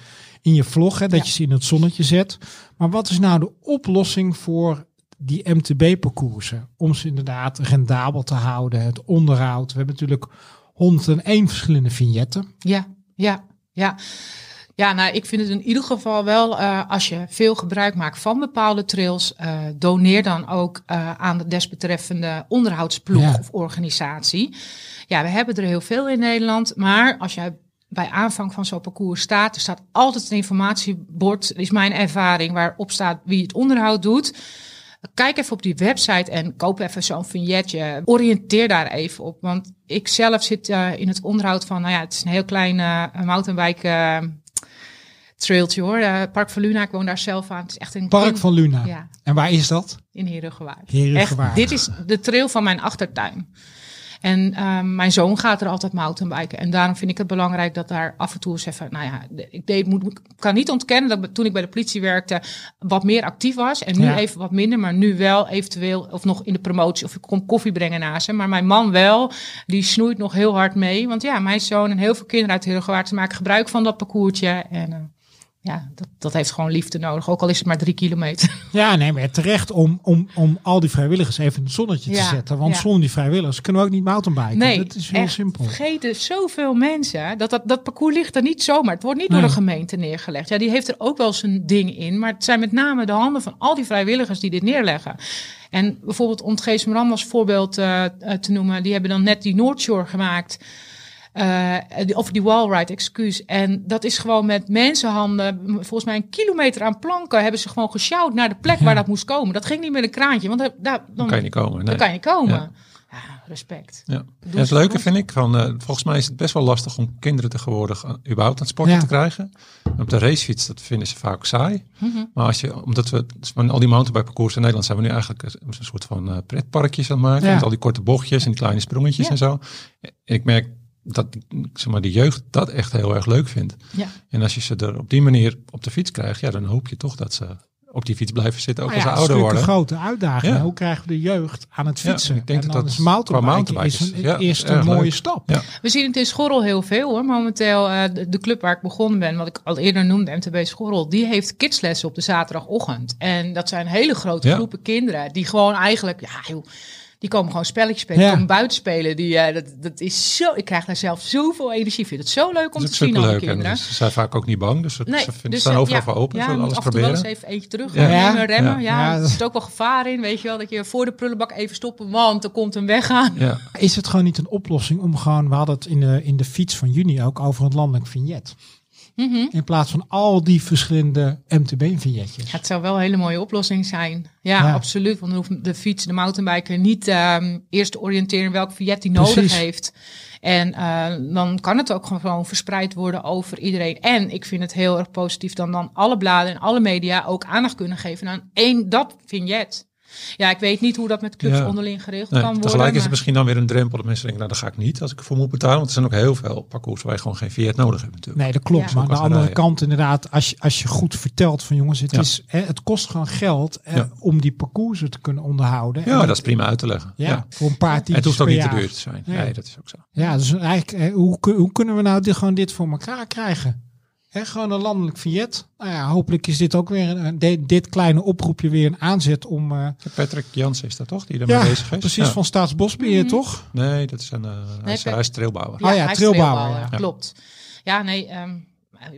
in je vlog. Hè, dat Ja. je ze in het zonnetje zet. Maar wat is nou de oplossing voor die MTB-parcoursen? Om ze inderdaad rendabel te houden. Het onderhoud. We hebben natuurlijk 101 verschillende vignetten. Ja, ja, ja. Ja, nou, ik vind het in ieder geval wel, eh, als je veel gebruik maakt van bepaalde trails, eh, doneer dan ook eh, aan de desbetreffende onderhoudsploeg Ja. of organisatie. Ja, we hebben er heel veel in Nederland, maar als jij bij aanvang van zo'n parcours staat, er staat altijd een informatiebord, is mijn ervaring, waarop staat wie het onderhoud doet. Kijk even op die website en koop even zo'n vignetje. Oriënteer daar even op. Want ik zelf zit in het onderhoud van, nou ja, het is een heel klein eh mountainbike trailtje hoor. Eh, Park van Luna, ik woon daar zelf aan. Het is echt een Park van Luna. Ja, En waar is dat? in Herengewaard. Herengewaard. Dit is de trail van mijn achtertuin. En ehm, mijn zoon gaat er altijd mountainbiken. En daarom vind ik het belangrijk dat daar af en toe eens even... Nou ja, ik, deed, moet, ik kan niet ontkennen dat ik toen ik bij de politie werkte... wat meer actief was. En nu Ja. even wat minder. Maar nu wel eventueel of nog in de promotie. Of ik kom koffie brengen naast hem. Maar mijn man wel. Die snoeit nog heel hard mee. Want ja, mijn zoon en heel veel kinderen uit Herengewaard... maken gebruik van dat parcoursje. En... eh, ja, dat, dat heeft gewoon liefde nodig. Ook al is het maar drie kilometer. Ja, nee, maar terecht om, om, om al die vrijwilligers even in het zonnetje te zetten. Want ja. zonder die vrijwilligers kunnen we ook niet mountainbiken. Nee, dat is heel echt. simpel. Vergeten zoveel mensen. Dat, dat, dat parcours ligt er niet zomaar. Het wordt niet Nee. door de gemeente neergelegd. Ja, die heeft er ook wel zijn ding in. Maar het zijn met name de handen van al die vrijwilligers die dit neerleggen. En bijvoorbeeld om het Geesmeram als voorbeeld eh, eh, te noemen. Die hebben dan net die Noordshore gemaakt. Eh, die- of die wallride, excuus. En dat is gewoon met mensenhanden, volgens mij een kilometer aan planken, hebben ze gewoon gesjouwd naar de plek waar dat moest komen. Dat ging niet met een kraantje, want daar, daar, dan, Dan kan je niet komen. dan nee. kan je komen. Ja. Ja, respect. Ja. En het leuke vind ik, van, eh, volgens mij is het best wel lastig om kinderen tegenwoordig aan- überhaupt aan het sporten Ja. te krijgen. Op de racefiets, dat vinden ze vaak saai. Mhm. Maar als je, omdat we van al die mountainbike parcours in Nederland zijn we nu eigenlijk een soort van eh, pretparkjes aan het maken. Ja. Met al die korte bochtjes en die kleine sprongetjes en zo. En ik merk dat zeg maar, de jeugd dat echt heel erg leuk vindt. Ja. En als je ze er op die manier op de fiets krijgt, ja, dan hoop je toch dat ze op die fiets blijven zitten, ook Nou als ja, ze ouder dat is worden. een grote uitdaging. Ja. Hoe krijgen we de jeugd aan het Ja, fietsen? ik denk en dat dat is mountainbiken is een ja, eerste mooie leuk. stap. Ja. We zien het in Schorrel heel veel hoor. Momenteel uh, de, de, club waar ik begonnen ben, wat ik al eerder noemde, MTB Schorrel, die heeft kidslessen op de zaterdagochtend. En dat zijn hele grote Ja. groepen kinderen die gewoon eigenlijk, ja joh, die komen gewoon spelletjes spelen, Ja. die komen buiten spelen. Die, uh, dat, dat is zo, ik krijg daar zelf zoveel energie. Ik vind het zo leuk om Dat te zien. En kinderen. ze zijn vaak ook niet bang, dus, het- Nee, ze vinden, dus, staan eh, overal ja, voor open. Ja, ze alles af en toe wel eens proberen. even eentje terug Ja. Ja. remmen. Ja, Ja. er zit ook wel gevaar in, weet je wel, dat je voor de prullenbak even stoppen, want er komt een weg aan. Ja. Is het gewoon niet een oplossing om gewoon, we hadden het in de, in de fiets van juni ook over het landelijk vignet. Mhm. In plaats van al die verschillende MTB-vignettes. Ja, het zou wel een hele mooie oplossing zijn. Ja, Ja. absoluut. Want dan hoeft de fiets, de mountainbiker niet ehm, eerst te oriënteren welk vignet hij nodig heeft. En eh, dan kan het ook gewoon verspreid worden over iedereen. En ik vind het heel erg positief dan dan alle bladen en alle media ook aandacht kunnen geven aan één dat vignet. Ja, ik weet niet hoe dat met clubs Ja. onderling geregeld Nee, kan worden. tegelijk is het misschien dan weer een drempel dat mensen denken, nou daar ga ik niet als ik ervoor moet betalen. Want er zijn ook heel veel parcours waar je gewoon geen Fiat nodig hebt natuurlijk. Nee, dat klopt. Ja. Maar aan de andere rijden. kant inderdaad, als je, als je goed vertelt van jongens, het, Ja. is, hè, het kost gewoon geld eh, Ja. om die parcoursen te kunnen onderhouden. Ja, En- dat is prima uit te leggen. ja, Ja. voor een paar En het tientjes hoeft ook niet te duur te zijn. Nee. Nee, dat is ook zo. Ja, dus eigenlijk, hoe, hoe kunnen we nou dit, gewoon dit voor elkaar krijgen? Hè, gewoon een landelijk vignet. Nou ja, hopelijk is dit ook weer een, dit, kleine oproepje weer een aanzet om. eh, Patrick Jans is dat toch, die ermee ja, bezig is? precies Ja. van Staatsbosbeheer, Mhm. toch? Nee, dat is een, eh, hij, is, Pe- hij is trailbouwer. Ja, hij is trailbouwer, ja. Klopt. Ja, nee, ehm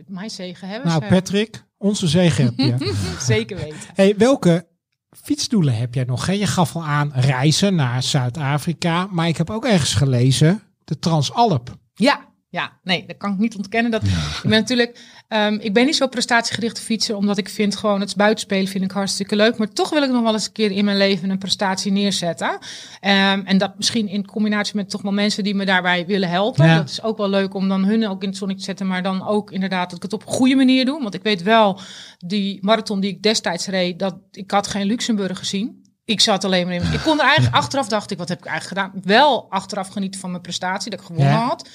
mijn zegen hebben Nou, ze. Patrick, onze zegen heb je. Zeker weten. hey, welke fietsdoelen heb jij nog? hè? Je gaf al aan reizen naar Zuid-Afrika, maar ik heb ook ergens gelezen de Transalp. Ja, ja, nee, dat kan ik niet ontkennen. Dat, Ik ben natuurlijk, ehm, ik ben niet zo prestatiegerichte fietser, omdat ik vind gewoon het buitenspelen vind ik hartstikke leuk. Maar toch wil ik nog wel eens een keer in mijn leven een prestatie neerzetten. Ehm, en dat misschien in combinatie met toch wel mensen die me daarbij willen helpen. Ja. Dat is ook wel leuk om dan hun ook in het zonnetje te zetten, maar dan ook inderdaad dat ik het op een goede manier doe. Want ik weet wel, die marathon die ik destijds reed, dat ik had geen Luxemburg gezien. Ik zat alleen maar in. Ik kon er eigenlijk achteraf dacht ik, wat heb ik eigenlijk gedaan? Wel achteraf genieten van mijn prestatie, dat ik gewonnen Ja. had.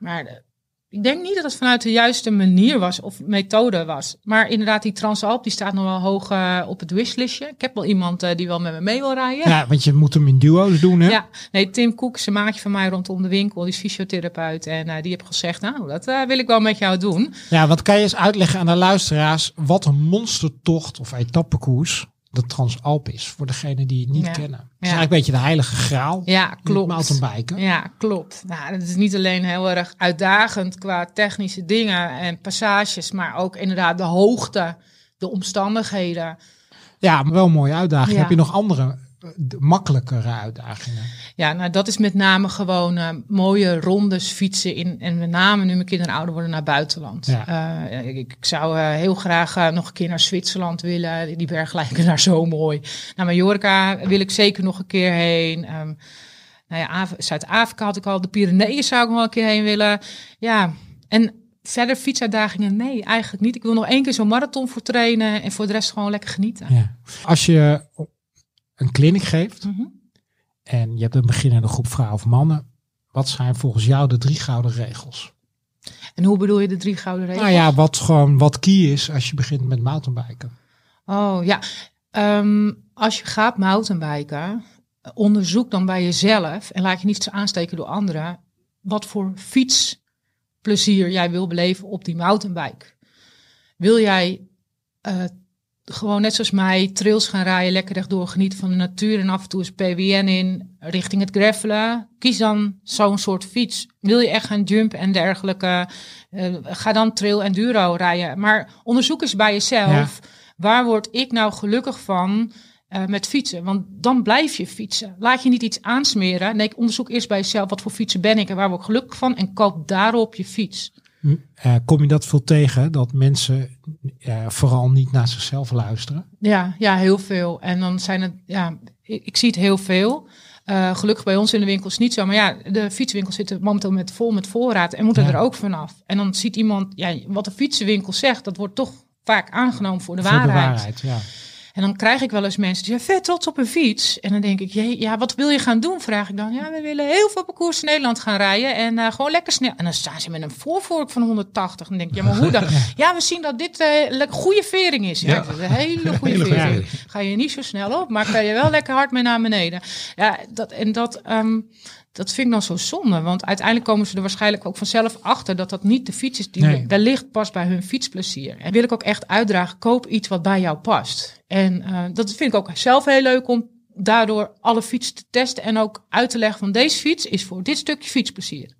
Maar de- ik denk niet dat het vanuit de juiste manier was of methode was. Maar inderdaad, die Transalp die staat nog wel hoog eh, op het wishlistje. Ik heb wel iemand eh, die wel met me mee wil rijden. Ja, want je moet hem in duo's doen, hè? Ja, nee, Tim Koek is een maatje van mij rondom de winkel. Die is fysiotherapeut. En eh, die heeft gezegd, nou, dat eh, wil ik wel met jou doen. Ja, want kan je eens uitleggen aan de luisteraars wat een monstertocht of etappekoers de Transalp is voor degenen die het niet Ja. kennen. Het is eigenlijk een beetje de heilige graal. Ja, klopt. mountainbiken. Ja, klopt. Nou, het is niet alleen heel erg uitdagend qua technische dingen en passages, maar ook inderdaad de hoogte, de omstandigheden. Ja, maar wel een mooie uitdaging. Heb je nog andere, de makkelijkere uitdagingen? Ja, nou dat is met name gewoon eh, mooie rondes fietsen in. En met name nu mijn kinderen ouder worden naar buitenland. Ja. Eh, ik, ik zou eh, heel graag nog een keer naar Zwitserland willen. Die bergen lijken daar zo mooi. Naar Mallorca wil ik zeker nog een keer heen. Ehm, nou ja, Af- Zuid-Afrika had ik al. De Pyreneeën zou ik nog wel een keer heen willen. Ja, en verder fietsuitdagingen? Nee, eigenlijk niet. Ik wil nog één keer zo'n marathon voor trainen. En voor de rest gewoon lekker genieten. Ja. Als je een clinic geeft Mhm. en je hebt een beginnende groep vrouwen of mannen, wat zijn volgens jou de drie gouden regels? En hoe bedoel je de drie gouden regels? Nou ja, wat gewoon wat key is als je begint met mountainbiken. Oh ja, Ehm, als je gaat mountainbiken, onderzoek dan bij jezelf en laat je niet aansteken door anderen wat voor fietsplezier jij wil beleven op die mountainbike. Wil jij eh, gewoon net zoals mij trails gaan rijden, lekker rechtdoor genieten van de natuur en af en toe eens PWN in richting het gravelen? Kies dan zo'n soort fiets. Wil je echt gaan jumpen en dergelijke? eh, ga dan trail enduro rijden. Maar onderzoek eens bij jezelf. Waar word ik nou gelukkig van eh, met fietsen? Want dan blijf je fietsen. Laat je niet iets aansmeren. Nee, onderzoek eerst bij jezelf. Wat voor fietsen ben ik en waar word ik gelukkig van? En koop daarop je fiets. Eh, kom je dat veel tegen, dat mensen eh, vooral niet naar zichzelf luisteren? Ja, ja, heel veel. En dan zijn het, ja, ik, ik zie het heel veel. Eh, gelukkig bij ons in de winkels niet zo. Maar ja, de fietswinkels zitten momenteel met, vol met voorraad en moeten Ja. er ook vanaf. En dan ziet iemand, ja, wat de fietsenwinkel zegt, dat wordt toch vaak aangenomen voor de Voor waarheid. de waarheid, ja. En dan krijg ik wel eens mensen die zijn vet trots op een fiets. En dan denk ik, jee, ja, wat wil je gaan doen? Vraag ik dan. Ja, we willen heel veel parcours in Nederland gaan rijden. En eh, gewoon lekker snel. En dan staan ze met een voorvork van 180. En dan denk ik, ja, maar hoe dan? Ja, we zien dat dit le- goede vering is. Ja, Ja. dat is een hele goede Hele goede vering. vering. Ga je niet zo snel op, maar kan je wel lekker hard mee naar beneden. Ja, dat, en dat... ehm, dat vind ik dan zo zonde, want uiteindelijk komen ze er waarschijnlijk ook vanzelf achter dat dat niet de fiets is die Nee. wellicht past bij hun fietsplezier. En wil ik ook echt uitdragen, koop iets wat bij jou past. En eh, dat vind ik ook zelf heel leuk om daardoor alle fietsen te testen en ook uit te leggen van deze fiets is voor dit stukje fietsplezier.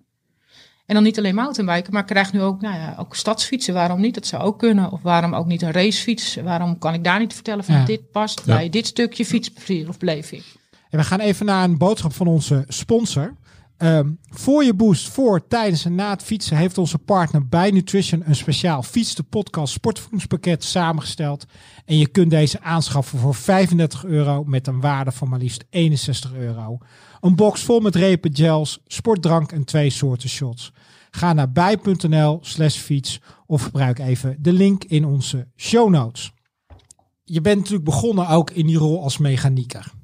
En dan niet alleen mountainbiken, maar ik krijg nu ook, nou ja, ook stadsfietsen. Waarom niet? Dat zou ook kunnen. Of waarom ook niet een racefiets? Waarom kan ik daar niet vertellen van Ja. dit past Ja. bij dit stukje fietsplezier of beleving? En we gaan even naar een boodschap van onze sponsor. Ehm, voor je boost, voor, tijdens en na het fietsen heeft onze partner bij Nutrition een speciaal Fiets de Podcast sportvoedingspakket samengesteld. En je kunt deze aanschaffen voor 35 euro met een waarde van maar liefst 61 euro. Een box vol met repen, gels, sportdrank en twee soorten shots. Ga naar bij.nl slash fiets of gebruik even de link in onze show notes. Je bent natuurlijk begonnen ook in die rol als mechanieker.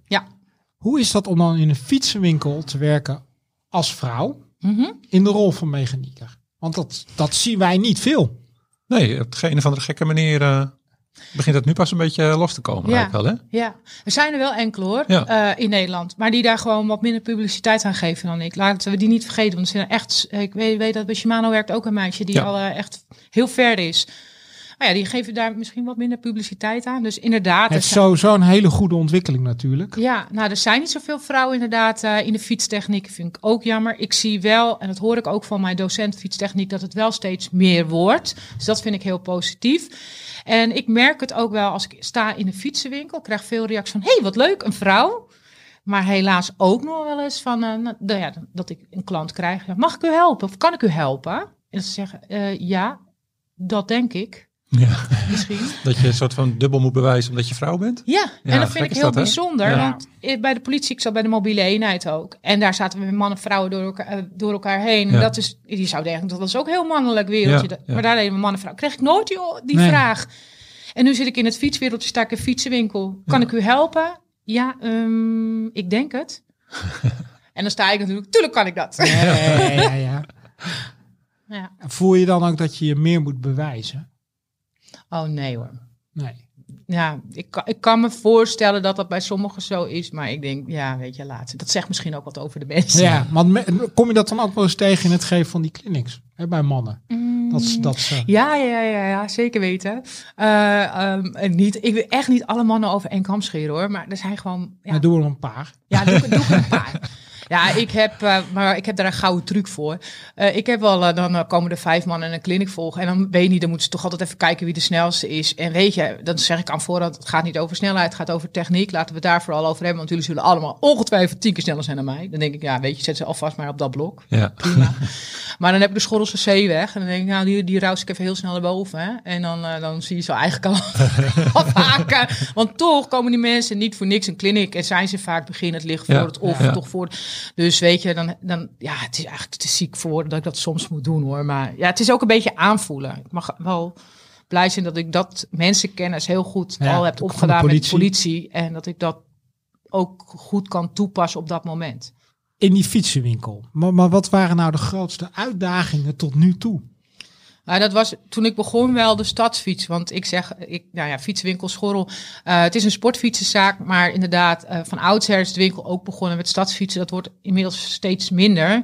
Hoe is dat om dan in een fietsenwinkel te werken als vrouw Mhm. in de rol van mechanieker? Want dat, dat zien wij niet veel. Nee, op geen of andere gekke manier eh, begint het nu pas een beetje los te komen. Ja. wel, hè? Ja, er zijn er wel enkele hoor, Ja. eh, in Nederland. Maar die daar gewoon wat minder publiciteit aan geven dan ik. Laten we die niet vergeten. Want er zijn echt, ik weet, weet dat bij Shimano werkt ook een meisje die Ja. al eh, echt heel ver is. Maar ja, die geven daar misschien wat minder publiciteit aan. Dus inderdaad. Het is zijn- sowieso een hele goede ontwikkeling natuurlijk. Ja, nou, er zijn niet zoveel vrouwen inderdaad eh, in de fietstechniek. Vind ik ook jammer. Ik zie wel, en dat hoor ik ook van mijn docent fietstechniek, dat het wel steeds meer wordt. Dus dat vind ik heel positief. En ik merk het ook wel als ik sta in de fietsenwinkel. Ik krijg veel reacties van, hé, hey, wat leuk, een vrouw. Maar helaas ook nog wel eens van, eh, nou, nou ja, dat ik een klant krijg. Mag ik u helpen? Of kan ik u helpen? En ze zeggen, eh, ja, dat denk ik. Ja. Misschien. Dat je een soort van dubbel moet bewijzen omdat je vrouw bent. Ja, Ja, en dat vind ik heel dat, bijzonder. Ja. Want eh, bij de politie, ik zat bij de mobiele eenheid ook. En daar zaten we met mannen en vrouwen door elkaar, eh, door elkaar heen. Ja. En dat is, je zou denken, dat is ook heel mannelijk wereldje. Ja, ja. Maar daar deden we mannen en vrouwen. Kreeg ik nooit die, die Nee. vraag. En nu zit ik in het fietswereldje, sta ik in een fietsenwinkel. Kan Ja. ik u helpen? Ja, ehm, ik denk het. en dan sta ik natuurlijk, tuurlijk kan ik dat. Ja, ja, ja, ja. Ja. Voel je dan ook dat je je meer moet bewijzen? Oh nee hoor. Nee. Ja, ik kan, ik kan me voorstellen dat dat bij sommigen zo is. Maar ik denk, ja, weet je, laat. Dat zegt misschien ook wat over de mensen. Ja, want me- kom je dat dan ook wel eens tegen in het geven van die clinics? Hè, bij mannen. Mm. Dat, dat ze... Ja, ja, ja, ja, zeker weten. Eh, ehm, niet, ik wil echt niet alle mannen over één kam scheren hoor. Maar er zijn gewoon. Ja, doen we er een paar. ja doe, doe een paar. Ja, ik heb, eh, maar ik heb daar een gouden truc voor. Eh, ik heb wel, eh, dan komen er vijf mannen in een kliniek volgen. En dan weet je niet, dan moeten ze toch altijd even kijken wie de snelste is. En weet je, dan zeg ik aan voorhand, het gaat niet over snelheid, het gaat over techniek. Laten we het daar vooral over hebben, want jullie zullen allemaal ongetwijfeld tien keer sneller zijn dan mij. Dan denk ik, ja, weet je, zet ze alvast maar op dat blok. Ja. Prima. maar dan heb ik de Schorrelse C weg. En dan denk ik, nou, die, die roust ik even heel snel naar boven. Hè? En dan, dan zie je zo eigenlijk al afhaken. Want toch komen die mensen niet voor niks een kliniek. En zijn ze vaak begin het licht voor Ja, het of ja. toch voor. Dus weet je, dan, dan ja, het is eigenlijk te ziek voor dat ik dat soms moet doen hoor. Maar ja, het is ook een beetje aanvoelen. Ik mag wel blij zijn dat ik dat mensenkennis heel goed Ja, al heb de opgedaan met de politie. politie. En dat ik dat ook goed kan toepassen op dat moment. In die fietsenwinkel. Maar, maar wat waren nou de grootste uitdagingen tot nu toe? Dat was toen ik begon wel de stadsfiets. Want ik zeg, ik, nou ja, fietswinkel Schorrel. eh, het is een sportfietsenzaak, maar inderdaad, eh, van oudsher is de winkel ook begonnen met stadsfietsen. Dat wordt inmiddels steeds minder.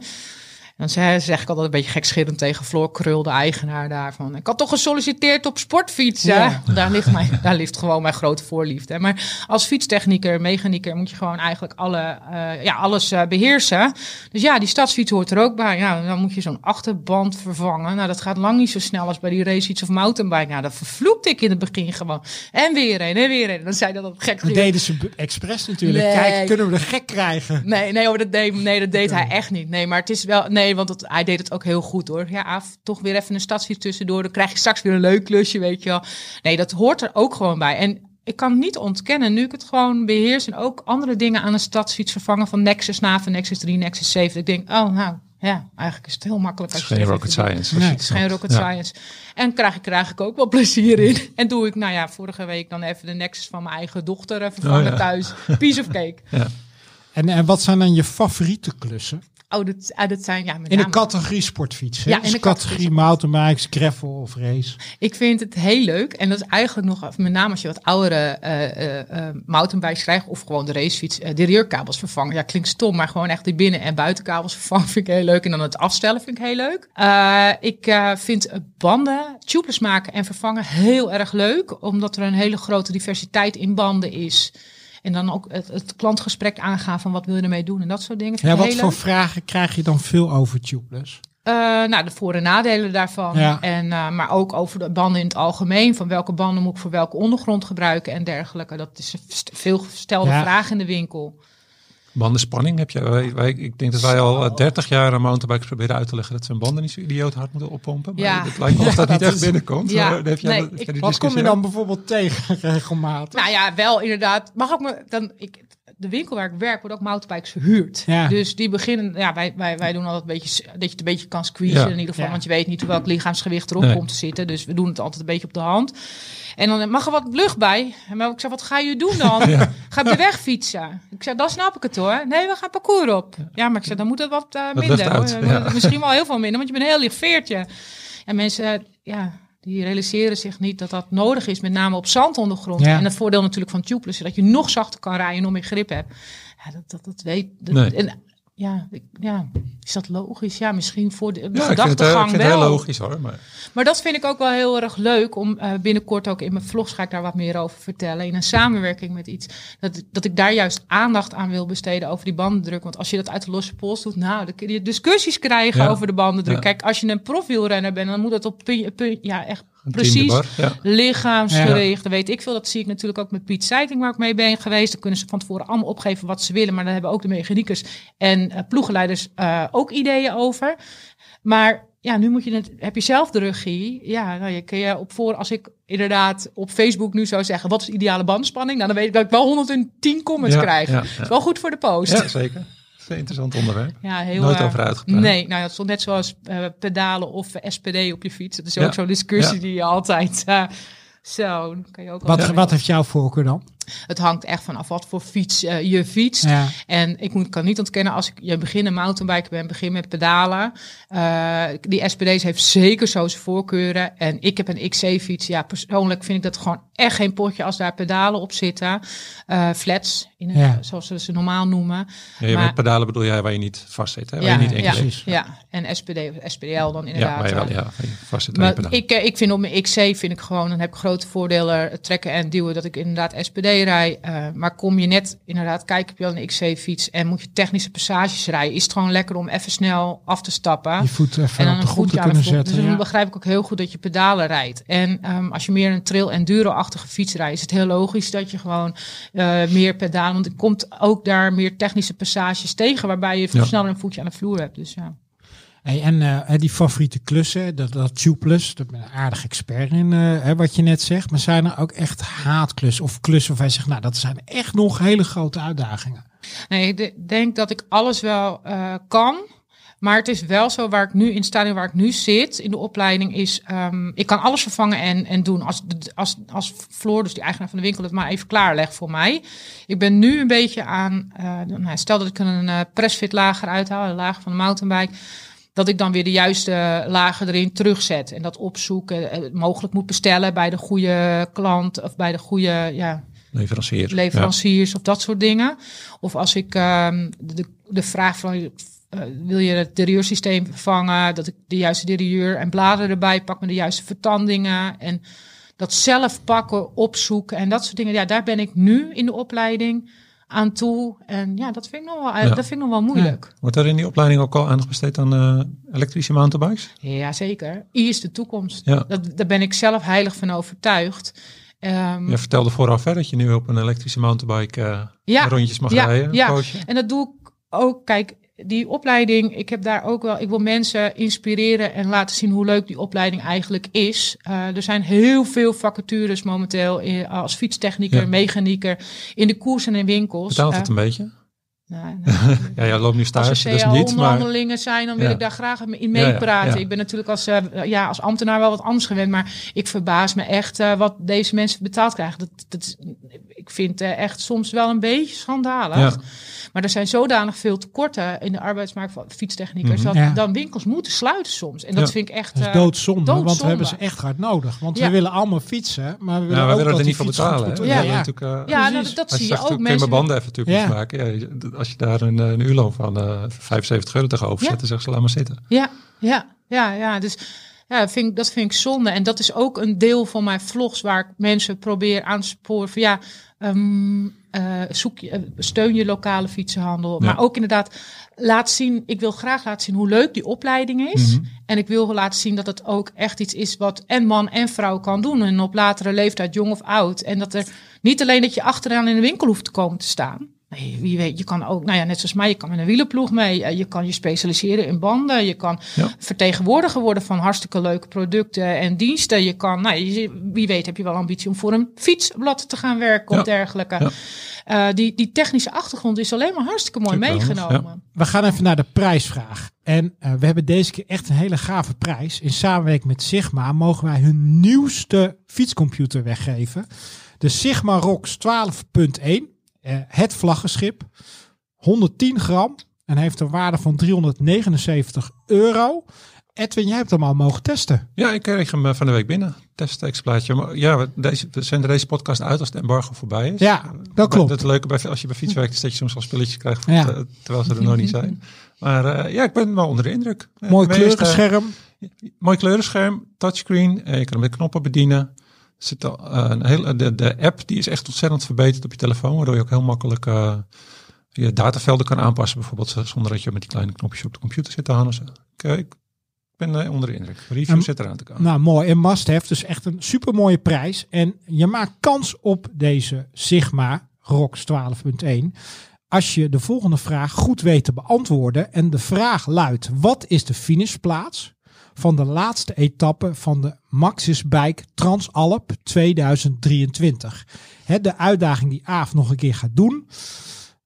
Dan zeg, zeg ik altijd een beetje gekscherend tegen Floor Krul, de eigenaar daarvan. Ik had toch gesolliciteerd op sportfietsen. Ja. Daar, ligt mijn, daar ligt gewoon mijn grote voorliefde. Maar als fietstechnieker, mechanieker moet je gewoon eigenlijk alle, eh, ja, alles eh, beheersen. Dus ja, die stadsfiets hoort er ook bij. Ja, dan moet je zo'n achterband vervangen. Nou, dat gaat lang niet zo snel als bij die racefiets of mountainbike. Nou, dat vervloekte ik in het begin gewoon. En weer een, en weer een. Dan zei dat dat gek. Dat deden ze expres natuurlijk. Nee. Kijk, kunnen we de gek krijgen? Nee, nee, hoor, dat deed, nee, dat deed hij echt niet. Nee, maar het is wel. Nee, want het, hij deed het ook heel goed hoor. Ja, af, toch weer even een stadsfiets tussendoor. Dan krijg je straks weer een leuk klusje, weet je wel. Nee, dat hoort er ook gewoon bij. En ik kan niet ontkennen, nu ik het gewoon beheers en ook andere dingen aan een stadsfiets vervangen van Nexus Naven, Nexus 3, Nexus 7. Ik denk, oh nou, ja, eigenlijk is het heel makkelijk. Het is geen rocket science. Nee. Het is geen rocket Ja. science. En krijg ik, krijg ik ook wel plezier in. En doe ik, nou ja, vorige week dan even de Nexus van mijn eigen dochter vervangen Oh ja. thuis. Piece of cake. Ja. En, en wat zijn dan je favoriete klussen? Oh, dat, ah, dat zijn ja, met In de name- categorie sportfiets. hè? Ja, in Dus de categorie categorie mountainbikes, gravel of race. Ik vind het heel leuk. En dat is eigenlijk nog, met name als je wat oudere eh eh, mountainbikes krijgt, of gewoon de racefiets, de rearkabels vervangen. Ja, klinkt stom, maar gewoon echt die binnen- en buitenkabels vervangen vind ik heel leuk. En dan het afstellen vind ik heel leuk. Ik vind banden, tubeless maken en vervangen heel erg leuk, omdat er een hele grote diversiteit in banden is. En dan ook het, het klantgesprek aangaan van wat wil je ermee doen en dat soort dingen. Ja, wat voor vragen krijg je dan veel over tubeless? Eh, nou, de voor- en nadelen daarvan. Ja. En, eh, maar ook over de banden in het algemeen. Van welke banden moet ik voor welke ondergrond gebruiken en dergelijke. Dat is een veel gestelde Ja. vraag in de winkel. Bandenspanning heb je. Wij, wij, ik denk dat wij al eh, 30 jaar aan mountainbikers proberen uit te leggen dat ze hun banden niet zo idioot hard moeten oppompen. Maar Ja. het lijkt me of dat niet dat echt is- binnenkomt. Ja. Maar heb jij, Nee, heb jij ik- die Wat kom je dan bijvoorbeeld tegen regelmatig? Nou ja, wel inderdaad. Mag ook me dan ik de winkel waar ik werk wordt ook mountainbikes verhuurd. Ja. Dus die beginnen. Ja, wij, wij, wij doen altijd een beetje dat je het een beetje kan squeezen Ja. in ieder geval, Ja. want je weet niet welk lichaamsgewicht erop Nee. komt te zitten. Dus we doen het altijd een beetje op de hand. En dan mag er wat lucht bij. En maar ik zeg, wat ga je doen dan? Ga op de weg fietsen? Ik zeg, dan snap ik het hoor. Nee, we gaan parcours op. Ja, maar ik zeg, dan moet het wat eh, minder. uit, ja. Misschien wel heel veel minder, want je bent een heel licht veertje. En mensen, ja, die realiseren zich niet dat dat nodig is, met name op zandondergrond. Ja. En het voordeel natuurlijk van tubeless is dat je nog zachter kan rijden, nog meer grip hebt. Ja, dat, dat, dat weet. Dat, Nee. en, ja, ik- ja, is dat logisch? Ja, misschien voor de, Ja, gedachtegang wel. heel logisch hoor. Maar Maar dat vind ik ook wel heel erg leuk om eh, binnenkort ook in mijn vlogs ga ik daar wat meer over vertellen. In een samenwerking met iets. Dat, dat ik daar juist aandacht aan wil besteden over die bandendruk. Want als je dat uit de losse pols doet, nou, dan kun je discussies krijgen Ja. over de bandendruk. Ja. Kijk, als je een profielrenner bent, dan moet dat op puntje ja, echt precies bar, ja. lichaamsgericht. Weet ik veel. Dat zie ik natuurlijk ook met Piet Seiting, waar ik mee ben geweest. Dan kunnen ze van tevoren allemaal opgeven wat ze willen. Maar dan hebben ook de mechaniekers en eh, ploegenleiders eh, ook ideeën over. Maar ja, nu moet je het, heb je zelf de regie. Ja, nou, je kun je op voor, als ik inderdaad op Facebook nu zou zeggen, wat is de ideale bandspanning? Nou, dan weet ik dat ik wel 110 comments Ja, krijg. Dat is wel goed voor de post. Ja, zeker. Dat is een interessant onderwerp. Ja, heel, Nooit over uitgepraat. Nee, nou, dat stond net zoals eh, pedalen of SPD op je fiets. Dat is ook zo'n discussie Ja. die je altijd... eh, zo, kan je ook Wat, wat heeft jouw voorkeur dan? Het hangt echt vanaf wat voor fiets eh, je fietst. Ja. En ik moet, kan niet ontkennen, als ik je begin een mountainbiker ben, begin met pedalen. eh, die SPD's heeft zeker zo zijn voorkeuren. En ik heb een XC-fiets. Ja, persoonlijk vind ik dat gewoon echt geen potje als daar pedalen op zitten. Eh, flats, in Ja. zoals ze ze normaal noemen. Ja, Maar- met pedalen bedoel jij waar je niet vast zit, hè? waar ja, je niet ja. Precies. ja, en SPD of SPDL dan Ja, inderdaad. waar je wel ja, vast zit maar pedalen. ik, ik vind op mijn XC vind ik gewoon, dan heb ik grote voordelen trekken en duwen dat ik inderdaad SPD rij. Eh, maar kom je net inderdaad kijken op je een XC fiets en moet je technische passages rijden, is het gewoon lekker om even snel af te stappen. Je voet even En dan op een de grond te kunnen zetten. Dus dan ja. begrijp ik ook heel goed dat je pedalen rijdt. En ehm, als je meer een trail enduro-achtige fiets rijdt, is het heel logisch dat je gewoon eh, meer pedalen. Want er komt ook daar meer technische passages tegen, waarbij je Ja. sneller een voetje aan de vloer hebt. Dus ja. Hey, en eh, die favoriete klussen, dat, dat tubeless, daar ben een aardig expert in, eh, wat je net zegt. Maar zijn er ook echt haatklussen of klussen waarvan je zegt, nou, dat zijn echt nog hele grote uitdagingen. Nee, ik de- denk dat ik alles wel eh, kan. Maar het is wel zo waar ik nu in het waar ik nu zit in de opleiding is, ehm, ik kan alles vervangen en, en doen. Als, als, als Floor, dus die eigenaar van de winkel, het maar even klaarlegt voor mij. Ik ben nu een beetje aan, nou, stel dat ik een pressfit lager uithaal, de lager van de mountainbike. Dat ik dan weer de juiste lagen erin terugzet en dat opzoeken, eh, mogelijk moet bestellen bij de goede klant of bij de goede, ja, Leverancier. leveranciers of dat soort dingen. Of als ik ehm, de, de vraag van eh, wil je het derieursysteem vervangen, dat ik de juiste derieur en bladeren erbij pak met de juiste vertandingen en dat zelf pakken, opzoeken en dat soort dingen. Ja, daar ben ik nu in de opleiding aan toe. En ja, dat vind ik nog wel, Ja. dat vind ik nog wel moeilijk. Wordt er in die opleiding ook al aandacht besteed aan eh, elektrische mountainbikes? Ja, zeker. I is de toekomst. Ja. Dat, daar ben ik zelf heilig van overtuigd. Ehm, Je vertelde vooraf hè, dat je nu op een elektrische mountainbike eh, Ja, rondjes mag rijden. ja. En dat doe ik ook. Kijk, die opleiding, ik heb daar ook wel. Ik wil mensen inspireren en laten zien hoe leuk die opleiding eigenlijk is. Eh, er zijn heel veel vacatures momenteel in, als fietstechnieker, Ja. mechanieker in de koers en in winkels. Betaalt Eh, het een beetje? nou, nou, Ja, jij loopt nu als stage, er dus niet. Maar CAO-onderhandelingen zijn, dan wil Ja. ik daar graag in ja, meepraten. ja. Ik ben natuurlijk als, eh, ja, als ambtenaar wel wat anders gewend, maar ik verbaas me echt eh, wat deze mensen betaald krijgen. Dat, dat, ik vind het echt soms wel een beetje schandalig. Ja. Maar er zijn zodanig veel tekorten in de arbeidsmarkt van fietstechniekers, Mhm. dat Ja. dan winkels moeten sluiten soms. En dat Ja. vind ik echt... Dat is eh, doodzonde, want we hebben ze echt hard nodig. Want Ja. we willen allemaal fietsen, maar we willen ja, we ook willen dat er die niet voor fiets goed betalen. Goed Ja. Ja. natuurlijk, eh, ja, nou, dat, zie je ook. Mensen mijn banden even natuurlijk maken. Als je daar een, eh, een uurloon van eh 75 euro tegenover Ja. zet, dan zeggen ze laat maar zitten. Ja, ja, ja, ja. Dus ja, dat vind ik, dat vind ik zonde. En dat is ook een deel van mijn vlogs waar ik mensen probeer aan te sporen. Van ja, ehm, eh, zoek je, eh, steun je lokale fietsenhandel. Ja. Maar ook inderdaad, laat zien. Ik wil graag laten zien hoe leuk die opleiding is. Mhm. En ik wil laten zien dat het ook echt iets is wat en man en vrouw kan doen. En op latere leeftijd, jong of oud. En dat er niet alleen dat je achteraan in de winkel hoeft te komen te staan. Nee, wie weet, je kan ook, nou ja, net zoals mij, je kan met een wielenploeg mee. Eh, Je kan je specialiseren in banden. Je kan Ja. vertegenwoordiger worden van hartstikke leuke producten en diensten. Je kan, nou, je- wie weet heb je wel ambitie om voor een fietsblad te gaan werken Ja. of dergelijke. Ja. Eh, die, die technische achtergrond is alleen maar hartstikke mooi meegenomen. We gaan even naar de prijsvraag. En eh, we hebben deze keer echt een hele gave prijs. In samenwerking met Sigma mogen wij hun nieuwste fietscomputer weggeven. De Sigma Rox 12.1. eh, het vlaggenschip. 110 gram. En heeft een waarde van 379 euro. Edwin, jij hebt hem al mogen testen. Ja, ik kreeg hem eh, van de week binnen. Testexemplaatje. Maar Ja, we, deze, we zenden deze podcast uit als het embargo voorbij is. Ja, dat klopt. Het leuke bij, als je bij fiets werkt is dat je soms wel spulletjes krijgt Ja. ter- terwijl ze er nog niet zijn. Maar eh, ja, ik ben wel onder de indruk. Eh, Mooi de kleurenscherm. Mooi kleurenscherm, touchscreen. eh, Je kan hem met knoppen bedienen. Zit al, eh, een hele, de, de app die is echt ontzettend verbeterd op je telefoon. Waardoor je ook heel makkelijk eh, je datavelden kan aanpassen. Bijvoorbeeld zonder dat je met die kleine knopjes op de computer zit te hangen. Ik, ik ben eh, onder de indruk. Review zit eraan te komen. Nou, mooi. En must have. Dus echt een super mooie prijs. En je maakt kans op deze Sigma ROX 12.1. Als je de volgende vraag goed weet te beantwoorden. En de vraag luidt: wat is de finishplaats van de laatste etappe van de Maxis Bike Transalp 2023? Hè, de uitdaging die Aaf nog een keer gaat doen.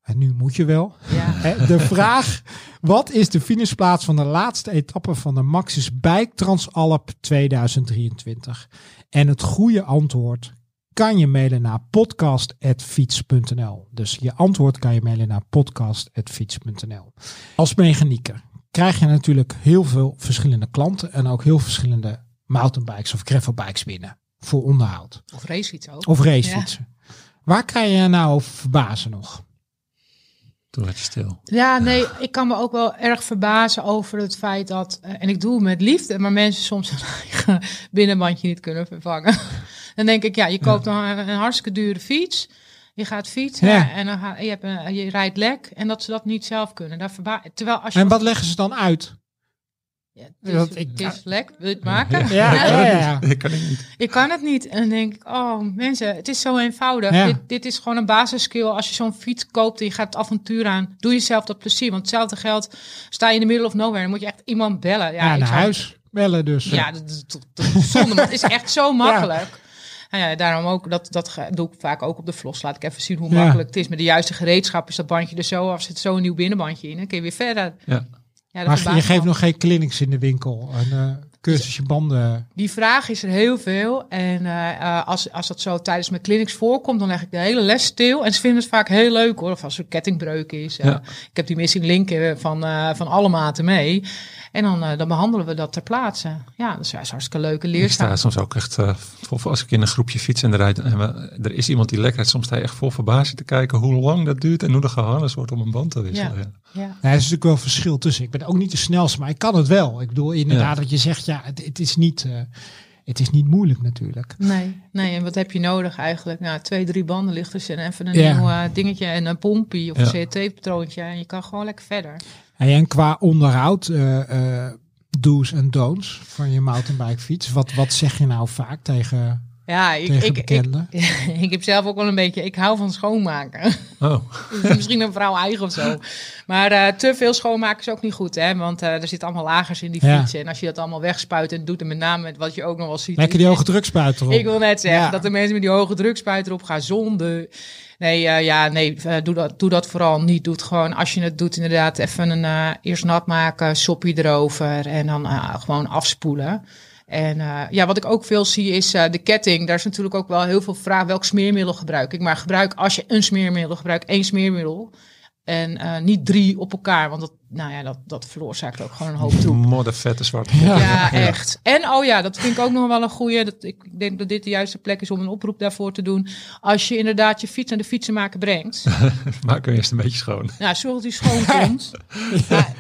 En nu moet je wel. Ja. De vraag: wat is de finishplaats van de laatste etappe van de Maxis Bike Transalp 2023? En het goede antwoord kan je mailen naar podcast.fiets.nl. Dus je antwoord kan je mailen naar podcast.fiets.nl. Als mechanieker krijg je natuurlijk heel veel verschillende klanten en ook heel verschillende mountainbikes of gravelbikes binnen voor onderhoud Of racefiets ook. of racefietsen. Waar kan je nou over verbazen nog? Toen werd je stil. Ja, nee, ik kan me ook wel erg verbazen over het feit dat, eh, en ik doe het met liefde, maar mensen soms hun eigen binnenbandje niet kunnen vervangen. Dan denk ik, ja, je koopt dan een, een hartstikke dure fiets, je gaat fietsen Ja. en dan ga, je, hebt een, je rijdt lek en dat ze dat niet zelf kunnen. Daar verba Terwijl als je... En wat leggen ze dan uit? Ja, het is, dat ik- het is lek, wil je het maken? Ja, ja, ja, ja. Ik kan het niet. Ik kan het niet. En dan denk ik, oh mensen, het is zo eenvoudig. Ja. Dit, dit is gewoon een basisskill. Als je zo'n fiets koopt en je gaat het avontuur aan, doe jezelf dat plezier. Want hetzelfde geldt, sta je in de middle of nowhere, dan moet je echt iemand bellen. Ja, naar huis bellen dus. Ja, dat is, dat- dat is zonde, maar het is echt zo makkelijk. Nou ja, daarom ook, dat, dat doe ik vaak ook op de vlos. Laat ik even zien hoe Ja. makkelijk het is. Met de juiste gereedschap is dat bandje er zo af. Zit zo een nieuw binnenbandje in. Dan kun je weer verder. Ja. Maar je geeft nog geen clinics in de winkel. Een cursusje banden. Die vraag is er heel veel. En eh, eh, als, als dat zo tijdens mijn clinics voorkomt, dan leg ik de hele les stil. En ze vinden het vaak heel leuk hoor. Of als er kettingbreuk is. Eh, Ja. Ik heb die missing link eh, van, eh, van alle maten mee. En dan, eh, dan behandelen we dat ter plaatse. Ja, dat is juist hartstikke leuke Ik sta soms ook echt, eh, vol, als ik in een groepje fiets en er, rijdt, en we, er is iemand die lekker soms sta je echt vol verbazing te kijken hoe lang dat duurt en hoe de gehannes wordt om een band te wisselen. Ja. Ja. Er is natuurlijk wel verschil tussen. Ik ben ook niet de snelste, maar ik kan het wel. Ik bedoel inderdaad Ja. wat je zegt. Ja, het, het, is niet, eh, het is niet moeilijk natuurlijk. Nee, nee, en wat heb je nodig eigenlijk? Nou, twee, drie banden lichters en even een Ja. nieuw eh, dingetje en een pompie of een CT-patroontje. En je kan gewoon lekker verder. En qua onderhoud, eh, do's en don'ts van je mountainbike fiets. Wat, wat zeg je nou vaak tegen, Ja, ik, ik, ik, ik heb zelf ook wel een beetje, ik hou van schoonmaken. Oh, is misschien een vrouw eigen of zo. Maar eh, te veel schoonmaken is ook niet goed, hè? Want eh, er zitten allemaal lagers in die Ja. fietsen. En als je dat allemaal wegspuit en doet, en met name met wat je ook nog wel ziet. Lekker die hoge drukspuit erop. Ik wil net zeggen Ja. dat de mensen met die hoge drukspuit erop gaan zonde. Nee, eh, ja, nee, doe, dat, doe dat vooral niet. Doe het gewoon, als je het doet, inderdaad even een eerst nat maken, soppie erover en dan gewoon afspoelen. En eh, ja, wat ik ook veel zie is eh, de ketting. Daar is natuurlijk ook wel heel veel vraag. Welk smeermiddel gebruik ik? Maar gebruik als je een smeermiddel gebruikt, één smeermiddel. En eh, niet drie op elkaar, want dat, nou ja, dat, dat veroorzaakt ook gewoon een hoop troep. modder, vette zwarte Ja. Ja, echt. En oh ja, dat vind ik ook nog wel een goeie. Dat, ik denk dat dit de juiste plek is om een oproep daarvoor te doen. Als je inderdaad je fiets aan de fietsenmaker brengt. Maak hem eerst een beetje schoon. nou, zorg dat hij schoon komt. Ja,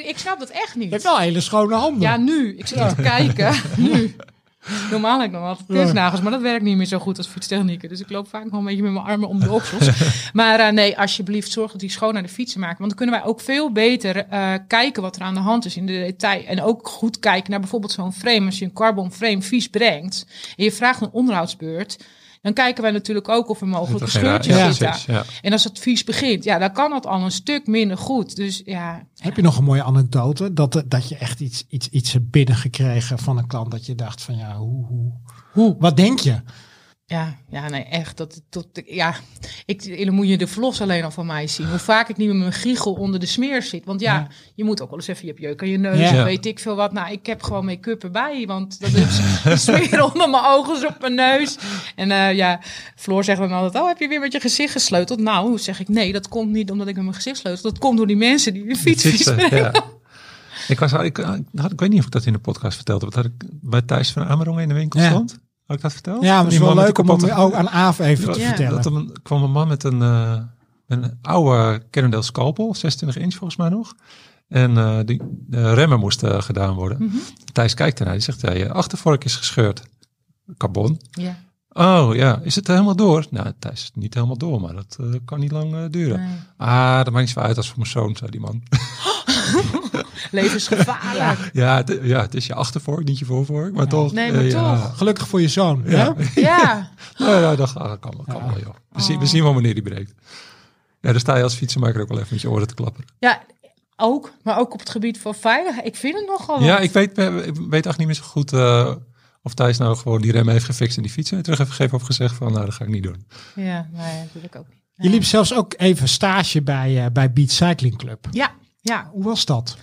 ik snap dat echt Je hebt niet. wel hele schone handen. Ja, nu. Ik zit er te kijken. Nu. Normaal heb ik nog altijd testnagels, maar dat werkt niet meer zo goed als fietstechnieken. Dus ik loop vaak nog een beetje met mijn armen om de oksels. maar eh, nee, alsjeblieft, zorg dat die schoon naar de fietsen maken. Want dan kunnen wij ook veel beter eh, kijken wat er aan de hand is in de detail. En ook goed kijken naar bijvoorbeeld zo'n frame. Als je een carbon frame vies brengt en je vraagt een onderhoudsbeurt. Dan kijken wij natuurlijk ook of er mogelijke er raar- scheurtjes ja, zitten. ja. En als het vies begint, ja, dan kan dat al een stuk minder goed. Dus ja, Heb je nog een mooie anekdote dat, dat je echt iets, iets, iets hebt binnengekregen van een klant dat je dacht van ja, hoe, hoe, hoe wat denk je? Ja, ja, nee, echt. Dat, dat, ja, ik, dan moet je de vlos alleen al van mij zien. Hoe vaak ik niet met mijn giegel onder de smeer zit. Want ja, Ja. je moet ook wel eens even, je hebt jeuk aan je neus, Ja. weet ik veel wat. Nou, ik heb gewoon make-up erbij, want dat is de smeer onder mijn ogen, op mijn neus. En eh, ja, Floor zegt dan altijd, oh, heb je weer met je gezicht gesleuteld? Nou, zeg ik, nee, dat komt niet omdat ik met mijn gezicht sleutel. Dat komt door die mensen die hun fiets Fietsen, ja. Ik, was, ik, ik, had, ik weet niet of ik dat in de podcast vertelde. Wat had ik bij Thijs van Amerongen in de winkel Ja. stond? Had ik dat verteld? Ja, maar het is wel leuk om hem ook aan Aaf even te vertellen. Dat er een- kwam een man met een, eh, een oude Cannondale Scalpel, 26 inch volgens mij nog. En eh, die de remmen moesten gedaan worden. Mhm. Thijs kijkt ernaar, die zegt, ja, je achtervork is gescheurd. Carbon. Ja, Oh ja, is het helemaal door? Nou, Thijs is niet helemaal door, maar dat eh, kan niet lang eh, duren. nee. Ah, dat maakt niet zoveel uit als voor mijn zoon, zei die man. levensgevaarlijk. ja, het, ja, het is je achtervork, niet je voorvork, maar toch. Nee, maar eh, ja. toch. Gelukkig voor je zoon. Ja. hè? Ja, Nou ja, dat ah, kan, wel, kan Ja. wel, joh. We, zien, we zien wel wanneer die breekt. Ja, dan sta je als fietsenmaker ook wel even met je oren te klapperen. Ja, ook. Maar ook op het gebied van veiligheid. Ik vind het nogal Ja, ik weet, ik weet eigenlijk niet meer zo goed eh, of Thijs nou gewoon die rem heeft gefixt en die fiets weer terug heeft gegeven of gezegd van, nou, dat ga ik niet doen. Ja, nee, dat wil ik ook niet. Je liep zelfs ook even stage bij, eh, bij Beat Cycling Club. Ja, ja. Hoe was dat?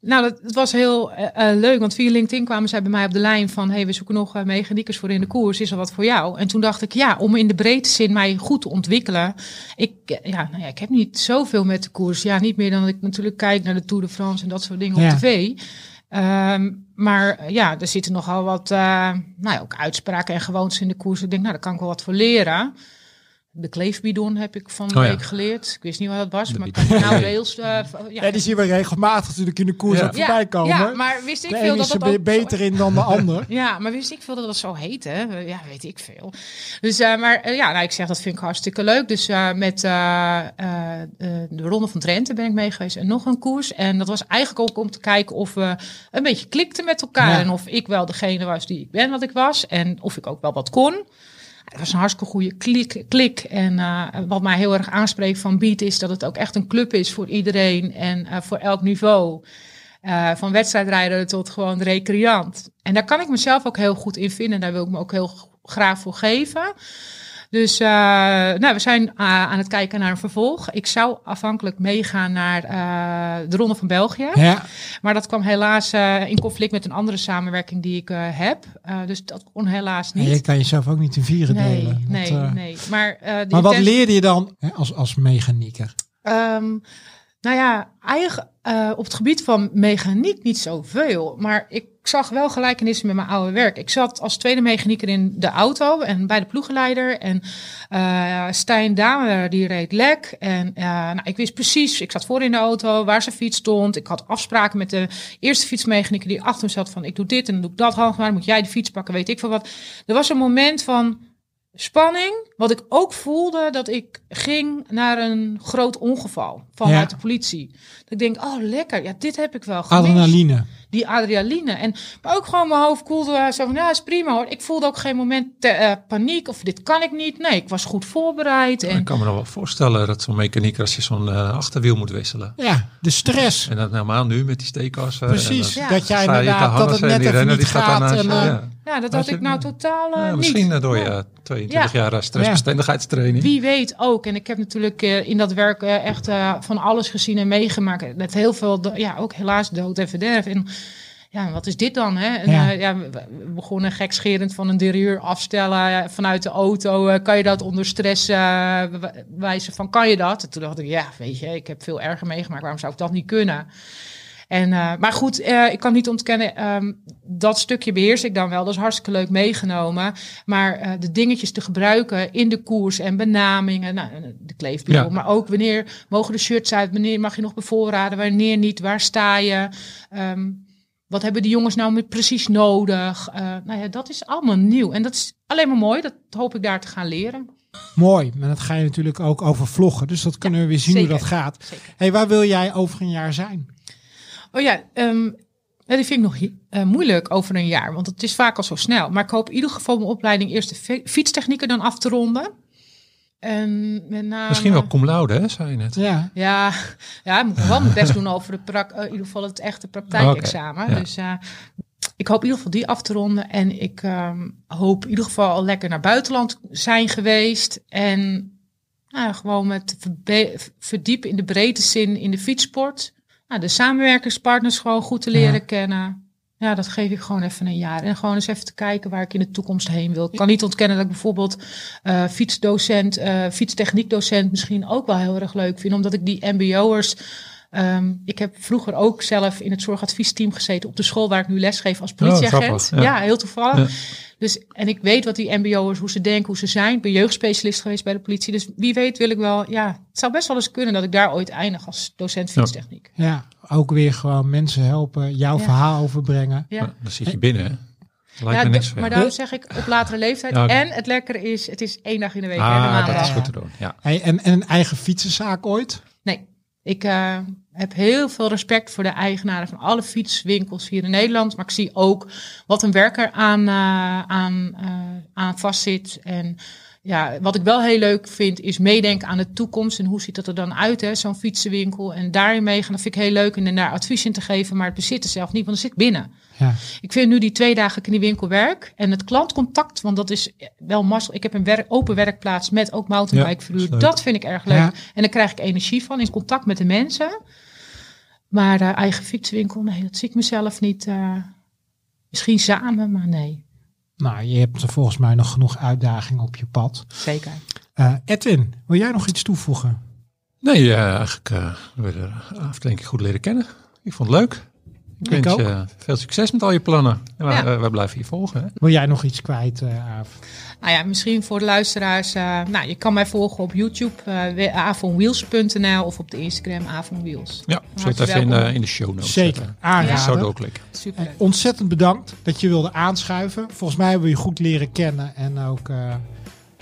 Nou, dat, dat was heel eh, eh, leuk. Want via LinkedIn kwamen zij bij mij op de lijn van... hey, we zoeken nog eh, mechaniekers voor in de koers. Is er wat voor jou? En toen dacht ik, ja, om in de breedte zin mij goed te ontwikkelen. Ik, ja, nou ja, ik heb niet zoveel met de koers. Ja, niet meer dan dat ik natuurlijk kijk naar de Tour de France... en dat soort dingen Ja. op tv. Ehm, maar ja, er zitten nogal wat nou ja, ook uitspraken en gewoontes in de koers. Ik denk, nou, daar kan ik wel wat voor leren. De kleefbidon heb ik van de Oh ja. week geleerd. Ik wist niet wat dat was, De maar bidon. kan je nou rails... eh, ja, Ja, die zien we regelmatig natuurlijk in de koers Ja. ook voorbij komen. ja, maar wist ik de veel ene dat is er dat ook beter in dan de ander. Ja, maar wist ik veel dat dat zo heet, hè? Ja, weet ik veel. Dus, eh, maar eh, ja, nou, ik zeg dat vind ik hartstikke leuk. Dus eh, met eh, eh, eh, de Ronde van Drenthe ben ik mee geweest en nog een koers. En dat was eigenlijk ook om te kijken of we een beetje klikten met elkaar. Ja. En of ik wel degene was die ik ben wat ik was. En of ik ook wel wat kon. Het was een hartstikke goede klik. En eh, wat mij heel erg aanspreekt van Beat is dat het ook echt een club is voor iedereen en eh, voor elk niveau. Eh, van wedstrijdrijder tot gewoon recreant. En daar kan ik mezelf ook heel goed in vinden. Daar wil ik me ook heel graag voor geven. Dus eh, nou, we zijn eh, aan het kijken naar een vervolg. Ik zou afhankelijk meegaan naar eh, de Ronde van België. Ja, Maar dat kwam helaas in conflict met een andere samenwerking die ik heb. Dus dat kon helaas en niet. je kan jezelf ook niet in vieren Nee, delen. Want, nee, nee. Maar, Maar wat leerde je dan hè, als, als mechanieker? Ehm, nou ja, eigen, eh, op het gebied van mechaniek niet zoveel. Maar ik zag wel gelijkenissen met mijn oude werk. Ik zat als tweede mechanieker in de auto en bij de ploegenleider. En eh Stijn Damer die reed lek. En eh, nou, ik wist precies, ik zat voor in de auto, waar zijn fiets stond. Ik had afspraken met de eerste fietsmechanieker die achter me zat van... ik doe dit en dan doe ik dat, Hans, maar moet jij de fiets pakken, weet ik veel wat. Er was een moment van spanning, wat ik ook voelde dat ik ging naar een groot ongeval vanuit Ja. de politie. Dat ik denk, oh lekker, ja, dit heb ik wel gemist. Adrenaline. Die adrenaline. En, maar ook gewoon mijn hoofd koelde eh, zo van, ja, is prima hoor. Ik voelde ook geen moment te- eh, paniek of dit kan ik niet. Nee, ik was goed voorbereid. En Ik kan me nog wel voorstellen dat zo'n mechanieker als je zo'n eh, achterwiel moet wisselen. Ja, de stress. En dat helemaal nu met die steekassen. Precies, En, Ja. dat jij inderdaad, dat het net even renner niet gaat gaat. daarnaast En, je. eh, Ja. ja, dat Had ik nou totaal eh, Ja, niet. misschien eh, door Ja. je 22 Ja. jaar eh, stressbestendigheidstraining. Wie weet ook. En ik heb natuurlijk eh, in dat werk eh, echt eh, van alles gezien en meegemaakt. Met heel veel, ja, ook helaas dood en verderf. En ja, wat is dit dan? Hè? En, Ja. ja, we begonnen gekscherend van een derieur afstellen eh, vanuit de auto. Eh, kan je dat onder stress eh, wijzen van, kan je dat? En toen dacht ik, ja, weet je, ik heb veel erger meegemaakt. Waarom zou ik dat niet kunnen? En, eh, maar goed, eh, ik kan niet ontkennen, ehm, dat stukje beheers ik dan wel. Dat is hartstikke leuk meegenomen. Maar eh, de dingetjes te gebruiken in de koers en benamingen, nou, de kleefbureau, Ja. maar ook wanneer mogen de shirts uit, wanneer mag je nog bevoorraden, wanneer niet, waar sta je? Ehm, wat hebben die jongens nou met precies nodig? Eh, nou ja, dat is allemaal nieuw. En dat is alleen maar mooi. Dat hoop ik daar te gaan leren. Mooi, maar dat ga je natuurlijk ook over vloggen. Dus dat kunnen we weer zien hoe dat gaat. Zeker. hey, waar wil jij over een jaar zijn? Oh ja, Ja, die vind ik nog eh, moeilijk over een jaar, want het is vaak al zo snel. Maar ik hoop in ieder geval mijn opleiding eerst de fi- fietstechnieken dan af te ronden. En met name, Misschien wel cum laude, hè, zei je net. Ja, Ja, ja, ik moet nog wel mijn best doen over de prak, eh, in ieder geval het echte praktijkexamen. Oké, ja. Dus eh, ik hoop in ieder geval die af te ronden. En ik ehm, hoop in ieder geval al lekker naar buitenland zijn geweest. En nou, gewoon met verdiepen in de breedte zin in de fietssport. Nou, de samenwerkingspartners gewoon goed te leren Ja. kennen. Ja, dat geef ik gewoon even een jaar. En gewoon eens even te kijken waar ik in de toekomst heen wil. Ik kan niet ontkennen dat ik bijvoorbeeld eh, fietsdocent, eh fietstechniekdocent misschien ook wel heel erg leuk vind. Omdat ik die mbo'ers... ehm, ik heb vroeger ook zelf in het zorgadviesteam gezeten op de school waar ik nu lesgeef als politieagent. grappig, ja. ja. heel toevallig. Ja. Dus, en ik weet wat die mbo'ers, hoe ze denken, hoe ze zijn. Ik ben jeugdspecialist geweest bij de politie. Dus wie weet wil ik wel, ja, het zou best wel eens kunnen dat ik daar ooit eindig als docent fietstechniek. ja, ook weer gewoon mensen helpen, jouw Ja. verhaal overbrengen. Ja. Dan zit je binnen, hè. Lijkt Ja, niks maar daarom zeg ik op latere leeftijd. Ja. En het lekkere is, het is één dag in de week, hè, de Ah, dat is goed te doen, ja. Hey, en, en een eigen fietsenzaak ooit? Nee, ik eh, heb heel veel respect voor de eigenaren van alle fietswinkels hier in Nederland. Maar ik zie ook wat een werker aan, eh, aan, aan vastzit. En ja, wat ik wel heel leuk vind, is meedenken aan de toekomst. En hoe ziet dat er dan uit, hè, zo'n fietsenwinkel. En daarin meegaan, dat vind ik heel leuk. En daar advies in te geven, maar het bezitten zelf niet, want dan zit ik binnen. Ja. Ik vind nu die twee dagen in die winkel werk en het klantcontact, want dat is wel mazzel. Ik heb een werk, open werkplaats met ook mountainbike Ja, verhuur. dat vind ik erg leuk. Ja. En daar krijg ik energie van in contact met de mensen. Maar eh, eigen fietswinkel, nee, dat zie ik mezelf niet. eh, misschien samen, maar nee, Nou, je hebt er volgens mij nog genoeg uitdagingen op je pad. zeker. Eh, Edwin, wil jij nog iets toevoegen? Nee, eh, eigenlijk uh, we de afdeling goed leren kennen. Ik vond het leuk. Ik, Ik wens ook. je veel succes met al je plannen. En wij, Ja. eh, wij blijven je volgen. Hè? Wil jij nog iets kwijt, eh Aaf? Nou ja, misschien voor de luisteraars. eh, nou, je kan mij volgen op YouTube, uh, avonwheels.nl of op de Instagram avonwheels. Ja, Hartelijk even in, in de show notes Zeker, zetten. aanraden. Zo doorklikken. Super. En ontzettend bedankt dat je wilde aanschuiven. Volgens mij hebben we je goed leren kennen. En ook eh,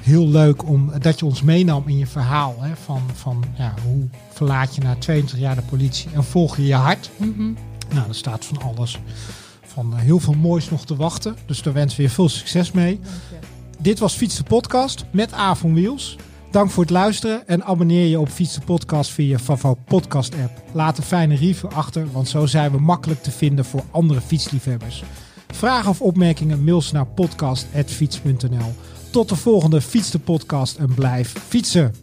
heel leuk om, dat je ons meenam in je verhaal. Hè, van van ja, hoe verlaat je na 22 jaar de politie en volg je je hart. Mhm. Nou, er staat van alles. Van eh, heel veel moois nog te wachten. Dus daar wensen we je veel succes mee. Dit was Fiets de Podcast met Avon Wheels. Dank voor het luisteren en abonneer je op Fiets de Podcast via je Favo podcast app. Laat een fijne review achter, want zo zijn we makkelijk te vinden voor andere fietsliefhebbers. Vragen of opmerkingen mail ze naar podcast.fiets.nl. Tot de volgende Fiets de Podcast en blijf fietsen.